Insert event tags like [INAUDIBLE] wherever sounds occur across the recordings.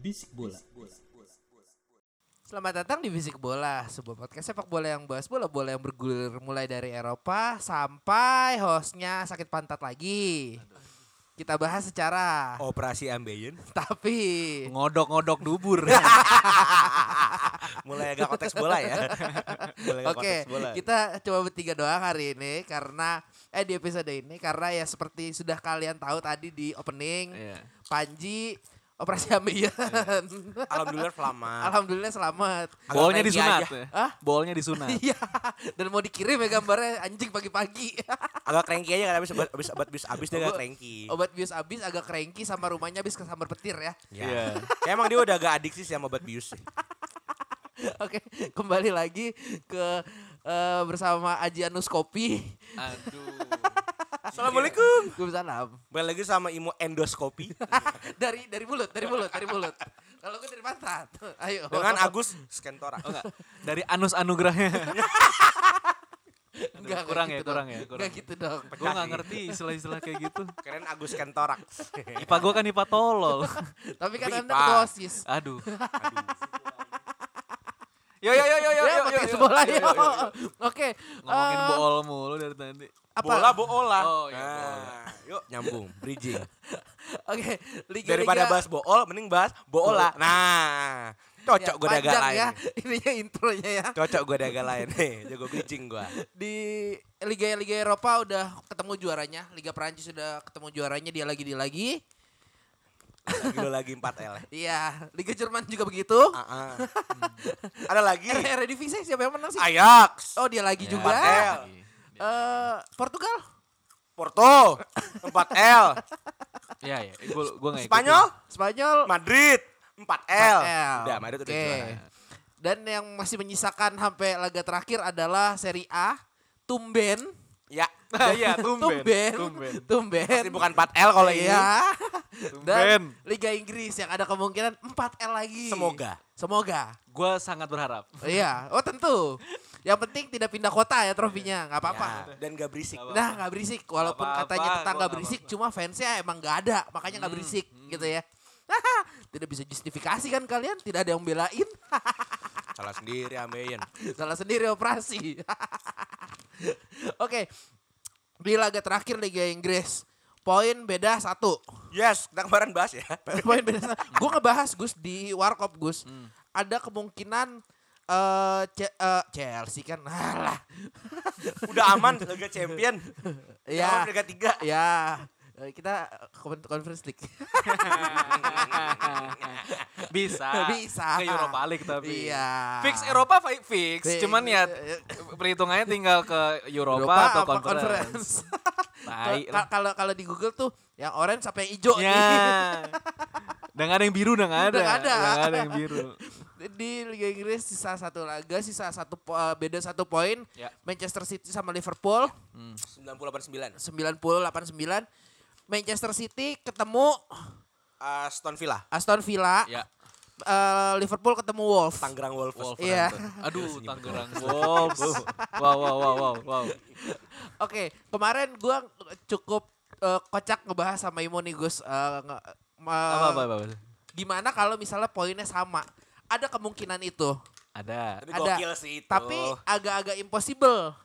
Bisik bola. Selamat datang di Bisik Bola, sebuah podcast sepak bola yang bahas bola-bola yang bergulir mulai dari Eropa sampai hostnya sakit pantat lagi. Kita bahas secara Operasi Ambeien tapi Ngodok-ngodok dubur. [LAUGHS] mulai agak konteks bola ya. mulai agak Oke, konteks bola. kita coba bertiga doang hari ini karena eh di episode ini karena ya seperti sudah kalian tahu tadi di opening Iya. Panji operasi ambeien. [LAUGHS] Alhamdulillah selamat. Alhamdulillah selamat. Bolnya disunat. ya. Hah? Bolnya disunat. [LAUGHS] Iya, dan mau dikirim ya gambarnya anjing pagi-pagi. [LAUGHS] agak cranky aja kan habis obat habis obat bis habis dia agak cranky. Obat bius habis agak cranky sama rumahnya habis kesambar petir ya. Ya. Iya. Kayak emang dia udah agak adiksi sih sama obat bius. Oke, kembali lagi ke eh, bersama Aji Anus Kopi. Aduh. Assalamualaikum. Waalaikumsalam. Balik lagi sama Imo endoskopi [LAUGHS] dari dari mulut, dari mulut, dari mulut. Kalau gue dari pantat. Ayo. dengan Agus Skentora. Oh, enggak. Dari anus anugerahnya. [LAUGHS] Enggak, kurang enggak ya, gitu kurang dong. ya, kurang. Enggak gitu dong. gue gak ngerti istilah-istilah kayak gitu. Keren Agus Skentorak. IPA gue kan IPA tolol. [LAUGHS] Tapi kan Anda Pak. ketua OSIS. Aduh. Yo yo yo yo yo Ya, yo. podcast yo, bola yo, yuk. yo, yo. Oke. Ngomongin eh, bool mulu dari tadi. apa? Bola boola. Oh, iya, Nah, yuk nyambung, bridging. [LAUGHS] Oke, liga Daripada bahas bool, mending bahas boola. Nah, cocok gue daga lain. ya. Ininya intronya ya. Cocok gue daga lain [LAUGHS] nih, jago bridging gue. di Liga Liga Eropa udah ketemu juaranya, Liga Perancis sudah ketemu juaranya dia lagi di lagi. Lagi lo lagi 4 L. ya. Iya, Liga Jerman juga begitu. Ah, ah. Ada lagi Er- Eredivisie siapa yang menang sih? Ajax. Oh, dia lagi Ya. juga. 4L. Eh, Portugal. Porto 4L. Iya ya, gue gue gak Spanyol Spanyol. Madrid 4L. 4L. Udah Madrid udah Oke. juara. Dan yang masih menyisakan sampai laga terakhir adalah Serie A. Tumben. Ya. [LAUGHS] Iya, tumben. Tumben. Tumben. Tumben. Pasti bukan 4L kalau ini. Iya. Tumben. Dan Liga Inggris yang ada kemungkinan 4L lagi. Semoga. Semoga. Gue sangat berharap. Iya, oh tentu. Yang penting tidak pindah kota ya trofinya, nggak apa-apa. Ya, dan gak berisik. Nah nggak berisik, walaupun apa-apa, katanya tetangga berisik, cuma fansnya emang nggak ada, makanya nggak Hmm, berisik gitu ya. [LAUGHS] tidak bisa justifikasi kan kalian, tidak ada yang belain, [LAUGHS] Salah sendiri ambeien. salah sendiri operasi. [LAUGHS] Oke, di laga terakhir Liga Inggris, poin beda satu. Yes, kita kemarin bahas ya. [LAUGHS] poin beda satu. Gue ngebahas Gus di Warkop Gus, Hmm. ada kemungkinan Ce- eh, Chelsea kan, alah, [LAUGHS] Udah aman Liga Champion. [LAUGHS] ya, Liga 3. ya, Eh, kita conference league. Bisa. Bisa. Ke Europa League tapi. Iya. Fix Eropa fi- fix, Fix. cuman ya perhitungannya tinggal ke Europa, atau apa conference. Kalau kalau di Google tuh yang orange sampai yang hijau nih. Ya. Gak ada yang biru, gak ada. Nggak ada. Nggak ada yang biru. Di Liga Inggris sisa satu laga, sisa satu po- eh, beda satu poin. Ya. Manchester City sama Liverpool 98 9. 90-89. Manchester City ketemu Aston Villa. Aston Villa. Ya. Eh, Liverpool ketemu Wolves. Tanggerang Wolves. Iya. Aduh, Tangerang Wolves. Wow, wow, wow, wow, wow. Oke, kemarin gua cukup eh, kocak ngebahas sama Imo nih Gus. Eh, nge- ma- Apa, apa, apa, apa? Gimana kalau misalnya poinnya sama? Ada kemungkinan itu. Ada. Tapi Ada. gokil sih itu. Tapi agak-agak impossible.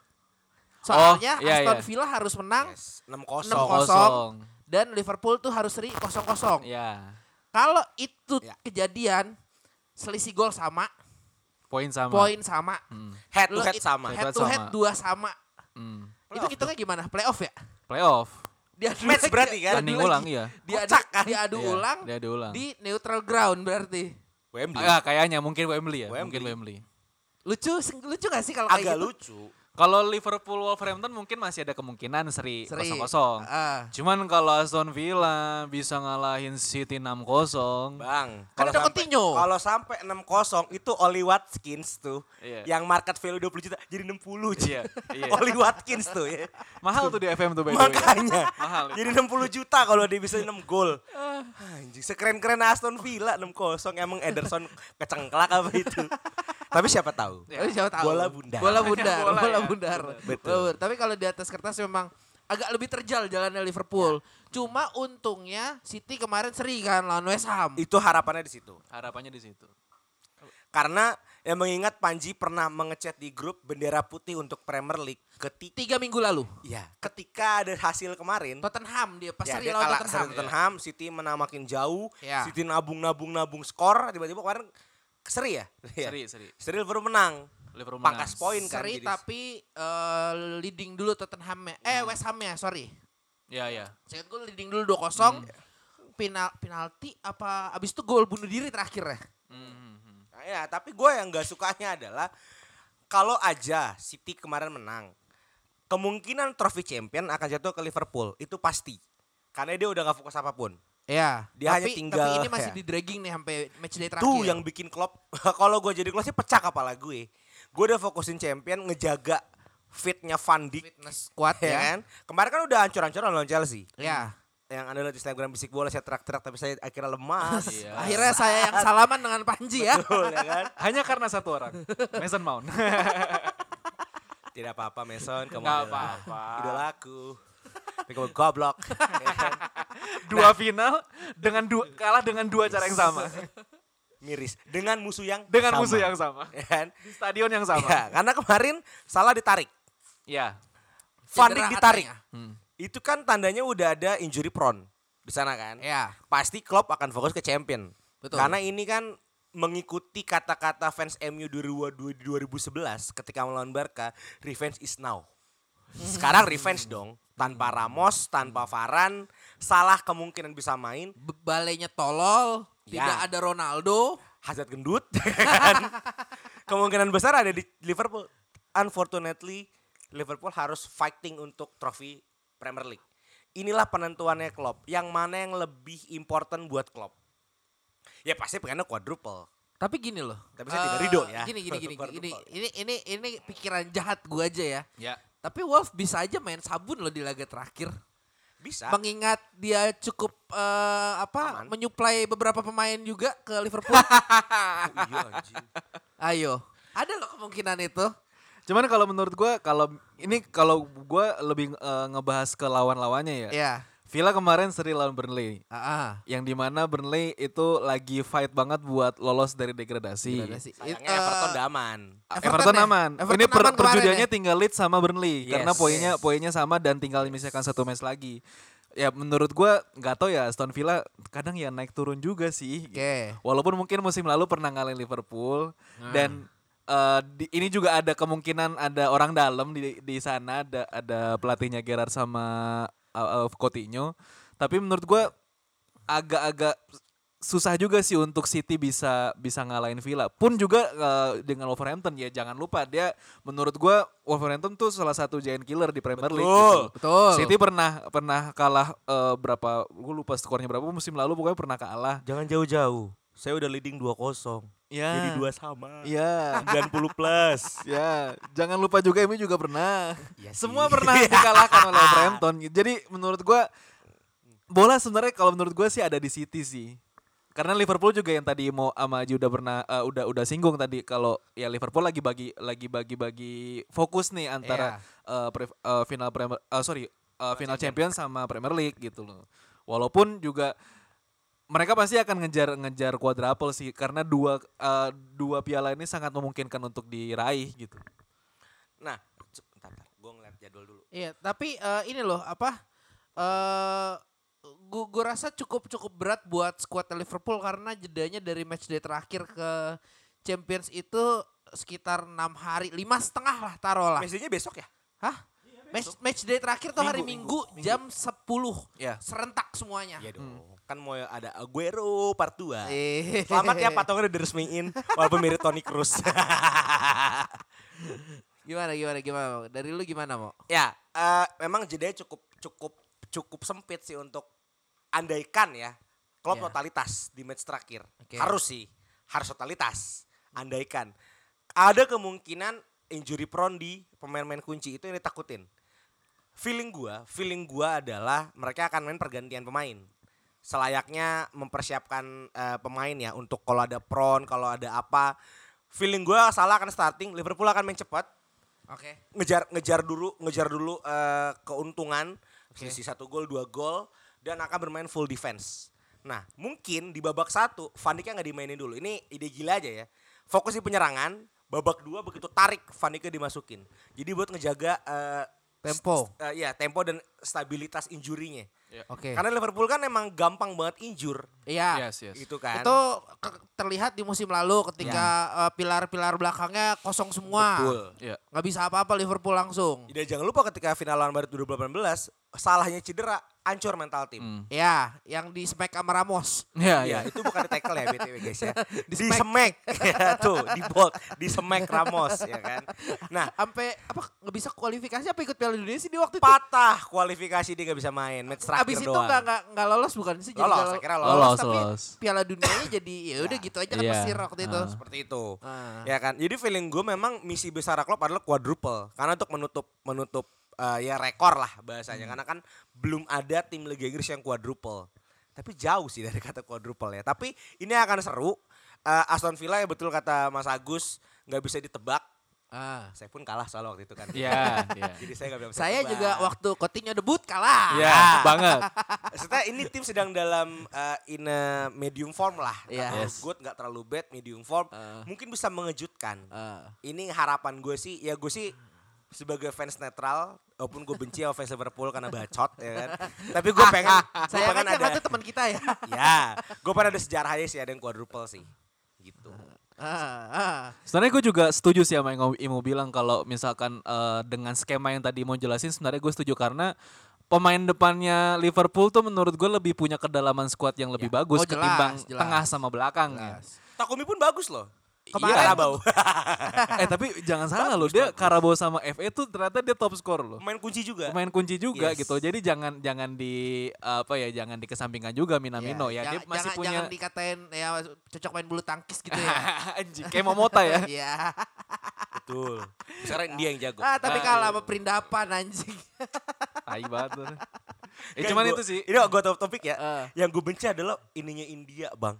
Soalnya iya, Aston iya. Villa harus menang yes, 6-0. 6-0. dan Liverpool tuh harus seri 0-0. Ya. Kalau itu Ya. kejadian selisih gol sama, Poin sama. poin sama. Hmm. Head to head sama. Head Head to to head dua sama. Hmm. Itu hitungnya gimana? Playoff ya? Playoff. Diadu Match lagi, berarti kan? Tanding ulang iya. Diadu, Kocak kan? diadu Iya, ulang diadu ulang. di neutral ground berarti. Wembley. Ah, kayaknya mungkin Wembley ya, Wembley. mungkin Wembley. Lucu lucu gak sih kalau kayak Agak gitu? lucu. Kalau Liverpool Wolverhampton mungkin masih ada kemungkinan seri Seri. kosong kosong. Ah. Cuman kalau Aston Villa bisa ngalahin City 6-0. Bang, Kan kalau ada sampai- Coutinho. Kalau sampai 6-0 itu Oli Watkins tuh. Iya. Yang market value 20 juta jadi 60 cuy. Iya, iya. [LAUGHS] Oli Watkins tuh ya. Mahal tuh di FM tuh by the way. Makanya. Mahal. itu. Jadi 60 juta kalau dia bisa 6 gol. Anjing, sekeren-keren Aston Villa 6-0 emang Ederson kecengklak apa itu. [LAUGHS] Tapi siapa tahu. Tapi siapa tahu. Bola bundar. Bola bundar, Bola bola, ya. bundar. Betul. Bola bundar. Tapi kalau di atas kertas memang agak lebih terjal jalannya Liverpool. Cuma untungnya City kemarin seri kan lawan West Ham. Itu harapannya di situ. Harapannya di situ. Karena yang mengingat Panji pernah mengechat di grup bendera putih untuk Premier League ketika Tiga minggu lalu. ya, ketika ada hasil kemarin Tottenham dia pas Ya, seri dia lawan kalah Tottenham. Tottenham, City menang makin jauh, Ya. City nabung-nabung-nabung skor, tiba-tiba kemarin seri ya? Iya. Seri, seri. Seri Liverpool menang. Liverpool menang. Pangkas poin kan. Seri jadi- tapi eh, leading dulu Tottenham eh West Ham ya sorry. Ya, ya. Seingat gue leading dulu 2-0. Penal, penalti apa abis itu gol bunuh diri terakhir ya? Hmm, hmm. Nah, ya, tapi gue yang gak sukanya adalah kalau aja City kemarin menang, kemungkinan trofi champion akan jatuh ke Liverpool itu pasti. Karena dia udah gak fokus apa pun. Iya. Dia tapi, hanya tinggal- Tapi ini masih ya. di dragging nih sampai match day terakhir. Tuh yang bikin Klopp, [LAUGHS] kalau gue jadi Klopp sih pecah kepala gue. Gue udah fokusin champion, ngejaga fitnya Van Dijk. fitness squad Ya ya. kan? Kemarin kan udah hancur-hancuran lawan Chelsea. Ya. Yang anda lihat di Instagram bisik bola saya teriak-teriak tapi saya akhirnya lemas. [LAUGHS] Iya. Akhirnya saya yang salaman dengan Panji ya. Betul, ya kan? [LAUGHS] Hanya karena satu orang. Mason Mount. Tidak apa-apa Mason, kamu adalah apa-apa. idolaku. Tapi kamu goblok. [LAUGHS] dua final dengan dua kalah dengan dua cara yang sama. [LAUGHS] Miris. Dengan musuh yang Dengan sama. musuh yang sama. Ya kan? Di stadion yang sama. Ya, karena kemarin salah ditarik. Ya. Van Dijk ditarik. Hmm. Itu kan tandanya udah ada injury prone di sana kan. Ya. Pasti Klopp akan fokus ke champion. Betul. Karena ini kan mengikuti kata-kata fans MU 2011 ketika melawan Barca, revenge is now. [LAUGHS] Sekarang revenge dong, tanpa Ramos, tanpa Varane, salah kemungkinan bisa main, Balainya tolol, Ya. tidak ada Ronaldo. Hazard gendut, [LAUGHS] kan? kemungkinan besar ada di Liverpool. Unfortunately, Liverpool harus fighting untuk trofi Premier League. Inilah penentuannya Klopp. Yang mana yang lebih important buat Klopp? Ya pasti pengennya quadruple. Tapi gini loh. Tapi saya tidak eh, ridho ya. Gini gini gini gini. Ini ini ini pikiran jahat gua aja ya. Ya. Tapi Wolf bisa aja main sabun loh di laga terakhir. Bisa. Mengingat dia cukup eh, apa Aman. menyuplai beberapa pemain juga ke Liverpool. [LAUGHS] iya anjing. Ayo. Ada loh kemungkinan itu. Cuman kalau menurut gua kalau ini kalau gua lebih eh, ngebahas ke lawan-lawannya ya. Ya. Villa kemarin seri lawan Burnley. Ah, ah. Yang di mana Burnley itu lagi fight banget buat lolos dari degradasi. Degradasi. Sayangnya Eh, Everton udah aman. Everton Everton, ya? aman. Everton ini per, perjudiannya ya? tinggal Leeds sama Burnley karena Yes. poinnya Yes. poinnya sama dan tinggal misalkan satu match lagi. Ya menurut gua nggak tahu ya Aston Villa kadang ya naik turun juga sih. Oke. Walaupun mungkin musim lalu pernah ngalahin Liverpool Nah. dan eh, di- ini juga ada kemungkinan ada orang dalam di di sana ada ada pelatihnya Gerard sama uh, uh, Coutinho. Tapi menurut gua agak-agak susah juga sih untuk City bisa bisa ngalahin Villa. Pun juga eh, dengan Wolverhampton ya jangan lupa dia menurut gua Wolverhampton tuh salah satu giant killer di Premier League Betul. gitu. Betul. City pernah pernah kalah eh, berapa gue lupa skornya berapa musim lalu pokoknya pernah kalah. Jangan jauh-jauh. Saya udah leading 2-0. Ya. Jadi dua sama. Iya. 90 plus. Ya, jangan lupa juga Emi juga pernah. Iya sih. Semua pernah dikalahkan oleh [LAUGHS] Wolverhampton. Jadi menurut gua bola sebenarnya kalau menurut gua sih ada di City sih. Karena Liverpool juga yang tadi mau sama Aji udah pernah eh, udah udah singgung tadi kalau ya Liverpool lagi bagi lagi bagi-bagi fokus nih antara eh, pre- eh, final Premier eh, sorry eh, final Champions sama Premier League gitu loh. Walaupun juga mereka pasti akan ngejar ngejar quadruple sih karena dua eh, dua piala ini sangat memungkinkan untuk diraih gitu. Nah, bentar, bentar. Gue ngeliat jadwal dulu. Iya, tapi eh, ini loh apa? Eh gua, gua rasa cukup cukup berat buat skuad Liverpool karena jedanya dari match day terakhir ke Champions itu sekitar enam hari, lima setengah lah taruh lah. Message-nya besok ya? Hah? Match, match day terakhir tuh hari Minggu, Minggu, jam 10. Ya. Serentak semuanya. Iya dong. Kan mau ada Aguero part 2. Eh. Selamat ya patongnya udah diresmiin walaupun mirip Toni Kroos. [LAUGHS] Gimana gimana gimana? Mo? Dari lu gimana, Mo? ya, eh, memang jedanya cukup cukup cukup sempit sih untuk andaikan ya. Klub Ya. totalitas di match terakhir. Oke. Harus sih, harus totalitas. Andaikan. Ada kemungkinan injury prone di pemain-pemain kunci itu yang ditakutin. Feeling gua, feeling gua adalah mereka akan main pergantian pemain. Selayaknya mempersiapkan eh, pemain ya untuk kalau ada prone, kalau ada apa. Feeling gua salah akan starting, Liverpool akan main cepat, Oke. ngejar ngejar dulu ngejar dulu eh, keuntungan sisi satu gol dua gol dan akan bermain full defense. Nah mungkin di babak satu Van Dijk nggak dimainin dulu. Ini ide gila aja ya. Fokus di penyerangan. Babak dua begitu tarik Van Dijk dimasukin. Jadi buat ngejaga eh, Tempo. eh, iya tempo dan stabilitas injurinya. Oke. Karena Liverpool kan emang gampang banget injure Iya. Yes, yes. gitu kan. Itu ke- terlihat di musim lalu ketika eh, pilar-pilar belakangnya kosong semua. Betul. Iya. Nggak bisa apa-apa Liverpool langsung. Dan jangan lupa ketika final lawan Madrid 2018 salahnya cedera hancur mental tim. Hmm. Ya, yang di smack sama Ramos. Iya, Iya, iya. itu bukan di tackle ya BTW guys ya. [LAUGHS] di smack. semek. [LAUGHS] ya, tuh, di bolt, di semek Ramos ya kan. Nah, Sampai apa nggak bisa kualifikasi apa ikut Piala Dunia sih di waktu itu? patah kualifikasi dia gak bisa main. Match terakhir Abis itu doang. nggak nggak nggak lolos bukan sih? Lolos, nggak saya kira lo- lolos. tapi Lolos. Piala Dunianya jadi ya [LAUGHS] udah gitu aja kan. Mesir waktu itu. Ah. seperti itu. Ah. Ya kan. Jadi feeling gue memang misi besar klub adalah quadruple karena untuk menutup menutup eh, ya rekor lah bahasanya karena kan belum ada tim Liga Inggris yang quadruple. Tapi jauh sih dari kata quadruple ya. Tapi ini akan seru. Eh, Aston Villa ya betul kata Mas Agus nggak bisa ditebak. Ah. Saya pun kalah soal waktu itu kan. Iya, [LAUGHS] iya. Jadi saya gak bisa Saya tebak. juga waktu Coutinho debut kalah. Iya, banget. [LAUGHS] Maksudnya ini tim sedang dalam uh, in a medium form lah. Nggak Iya. terlalu Yes. good, gak terlalu bad, medium form. Ah. Mungkin bisa mengejutkan. Ah. Ini harapan gue sih, ya gue sih sebagai fans netral, walaupun gue benci sama fans Liverpool karena bacot ya kan. Tapi gue pengen, gue Saya pengen kan ada, teman kita ya. ya, gue pengen ada sejarahnya sih ada yang quadruple sih, gitu. Ah, ah. Sebenarnya gue juga setuju sih sama yang Imo bilang kalau misalkan eh, dengan skema yang tadi mau jelasin sebenarnya gue setuju karena pemain depannya Liverpool tuh menurut gue lebih punya kedalaman squad yang lebih bagus Oh, jelas, ketimbang jelas. tengah sama belakang. ya. Jelas. Takumi pun bagus loh. Kemarin Karabau. [LAUGHS] eh tapi jangan salah loh dia Karabau sama FA tuh ternyata dia top skor loh. Pemain kunci juga. Pemain kunci juga Yes. gitu. Jadi jangan jangan di apa ya jangan dikesampingkan juga Minamino ya. Dia jangan, masih jangan, punya jangan dikatain ya cocok main bulu tangkis gitu ya. [LAUGHS] anjing kayak Momota ya. [LAUGHS] Iya. Betul. Sekarang dia yang jago. ah, tapi Ah, kalah iya. sama Perindapan anjing. Tai banget. Eh cuman gua- itu sih. Ini gue top topik ya. Eh. Yang gue benci adalah ininya India bang.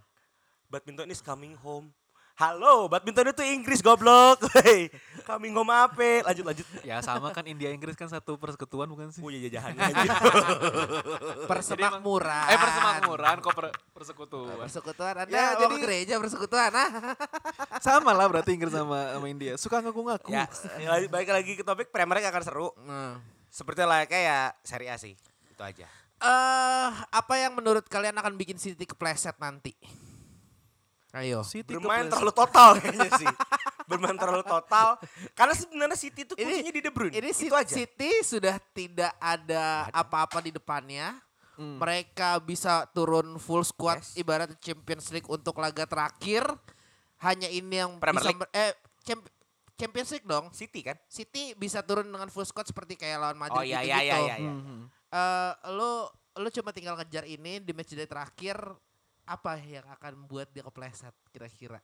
Badminton is coming home. Halo, badminton itu Inggris goblok. Hei, coming home apa? Lanjut lanjut. Ya sama kan India Inggris kan satu persekutuan bukan sih? Punya jajahannya aja. Persemakmuran. Eh persemakmuran kok per, persekutuan. Persekutuan Anda Ya, jadi- gereja persekutuan ah. [LAUGHS] sama lah berarti Inggris sama sama India. Suka ngaku-ngaku. ya, ya, balik lagi ke topik Premier League akan seru. Nah. Seperti layaknya ya Serie A sih. Itu aja. Eh, apa yang menurut kalian akan bikin City kepleset nanti? Ayo. City Bermain terlalu total [LAUGHS] kayaknya sih. Bermain terlalu total. Karena sebenarnya City itu Ini- kuncinya di De Bruyne. Ini itu City, aja. City sudah tidak ada apa-apa di depannya. Hmm. Mereka bisa turun full squad Yes. ibarat Champions League untuk laga terakhir. Hanya ini yang Premier bisa League. eh Champ- Champions League dong. City kan? City bisa turun dengan full squad seperti kayak lawan Madrid Oh iya gitu-gitu. iya iya iya. iya. Mhm. Eh, lo lo cuma tinggal ngejar ini di match day terakhir apa yang akan membuat dia kepleset kira-kira?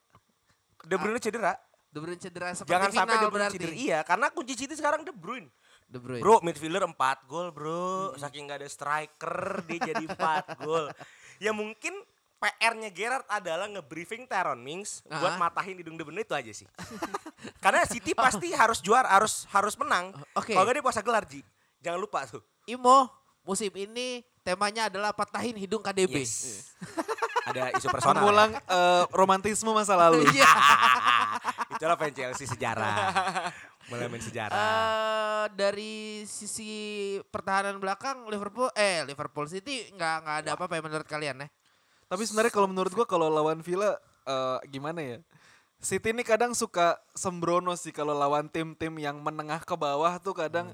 De Bruyne cedera. De Bruyne cedera seperti Jangan sampai final De Bruyne berarti. cedera. Iya, karena kunci City sekarang De Bruyne. De Bruyne. Bro, midfielder 4 gol, Bro. Saking gak ada striker, dia jadi 4 [LAUGHS] gol. Ya mungkin PR-nya Gerrard adalah nge-briefing Teron Mings buat Ah. matahin hidung De Bruyne itu aja sih. [LAUGHS] Karena City pasti harus juara, harus harus menang. Oke. Kalau gak dia puasa gelar, Ji. Jangan lupa tuh. Imo, musim ini temanya adalah patahin hidung KDB. Yes. Ada isu personal. Mengulang eh, romantisme masa lalu. [LAUGHS] Iya. [LAUGHS] Itulah fan Chelsea sejarah. Mulai main sejarah. Eh, dari sisi pertahanan belakang Liverpool eh Liverpool City nggak nggak ada apa-apa ya menurut kalian ya? Tapi sebenarnya kalau menurut gua kalau lawan Villa eh, gimana ya? City ini kadang suka sembrono sih kalau lawan tim-tim yang menengah ke bawah tuh kadang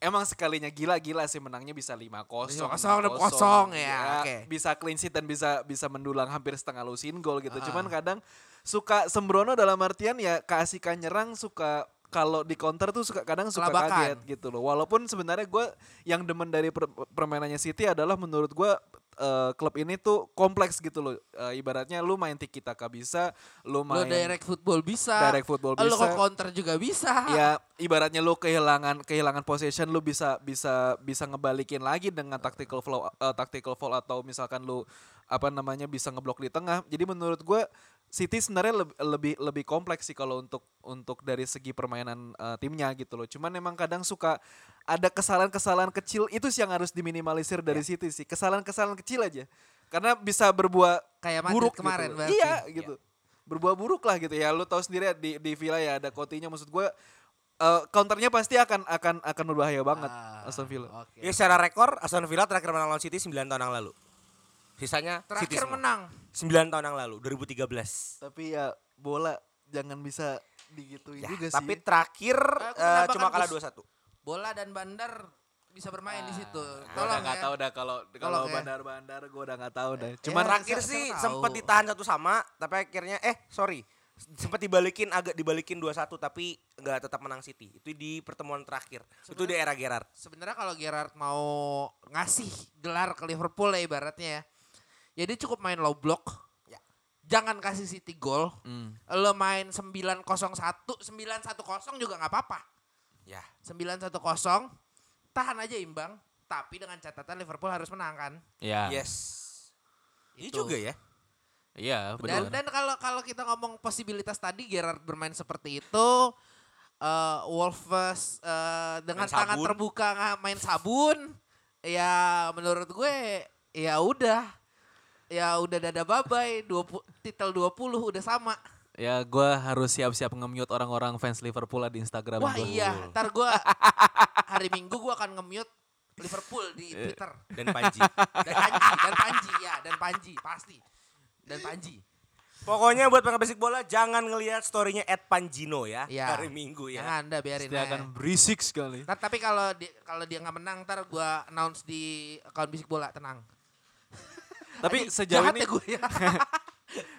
emang sekalinya gila-gila sih menangnya bisa 5-0. 5-0, 6-0, 6-0, ya, oke. Bisa clean sheet dan bisa bisa mendulang hampir setengah lusin gol gitu. Ah. Cuman kadang suka sembrono dalam artian ya keasikan nyerang suka kalau di counter tuh suka kadang suka Kelabakan. kaget gitu loh. Walaupun sebenarnya gue yang demen dari per- permainannya City adalah menurut gue eh, klub ini tuh kompleks gitu loh. Eh, ibaratnya lu main tiki taka bisa, lu main direct football bisa. direct football Lo bisa. ke counter juga bisa. ya ibaratnya lu kehilangan kehilangan possession lu bisa bisa bisa ngebalikin lagi dengan tactical flow eh, tactical foul atau misalkan lu apa namanya bisa ngeblok di tengah. Jadi menurut gue City sebenarnya lebih lebih lebih kompleks sih kalau untuk untuk dari segi permainan eh, timnya gitu loh. Cuman memang kadang suka ada kesalahan-kesalahan kecil itu sih yang harus diminimalisir dari Ya. City sih. Kesalahan-kesalahan kecil aja. Karena bisa berbuah Kayak Madrid buruk kemarin gitu. berarti. Iya gitu. Berbuah buruk lah gitu ya. Lu tahu sendiri ya di di Villa ya ada Coutinho maksud gue eh, counternya pasti akan akan akan berbahaya banget Ah, Aston Villa. Oke. Ya secara rekor Aston Villa terakhir menang lawan City 9 tahun yang lalu. Sisanya City Terakhir semua. menang. 9 tahun yang lalu 2013. Tapi ya bola jangan bisa digituin Ya, juga tapi sih. terakhir Aku eh, menambahkan cuma kalah Gus. 2-1. Bola dan bandar bisa bermain di situ. Gua Tolong nggak ya. tahu dah kalau kalau ya. bandar-bandar gue udah nggak tahu dah. Eh, Cuman eh, terakhir sih sempat tahu. ditahan satu sama, tapi akhirnya eh sorry sempat dibalikin agak dibalikin 2-1 tapi nggak tetap menang City. Itu di pertemuan terakhir. Itu di era Gerrard. Sebenarnya kalau Gerrard mau ngasih gelar ke Liverpool ya ibaratnya ya. Jadi cukup main low block. Ya. Jangan kasih City gol. Hmm. Lo main 901, 910 juga nggak apa-apa. Ya. 910 tahan aja imbang. Tapi dengan catatan Liverpool harus menang kan. ya. Yes. Ini Itu. juga ya. Iya, Dan benar. dan kalau kalau kita ngomong posibilitas tadi Gerrard bermain seperti itu eh Wolves eh, dengan Main tangan sabun. terbuka main sabun ya menurut gue ya udah ya udah dada babai 20 titel 20 udah sama. Ya gue harus siap-siap nge-mute orang-orang fans Liverpool lah di Instagram Wah gua. iya, ntar gue hari Minggu gue akan nge-mute Liverpool di Eh. Twitter. Dan Panji. [LAUGHS] Dan Panji, dan Panji ya, dan Panji pasti. Dan Panji. Pokoknya buat pengen basic bola jangan ngelihat storynya Ed Panjino ya. Iya. Hari Minggu ya. Jangan anda biarin aja. akan berisik sekali. Ntar, tapi kalau dia kalau dia nggak menang ntar gue announce di account bisik bola tenang. Tapi sejauh jahat ini ya gue ya. [LAUGHS]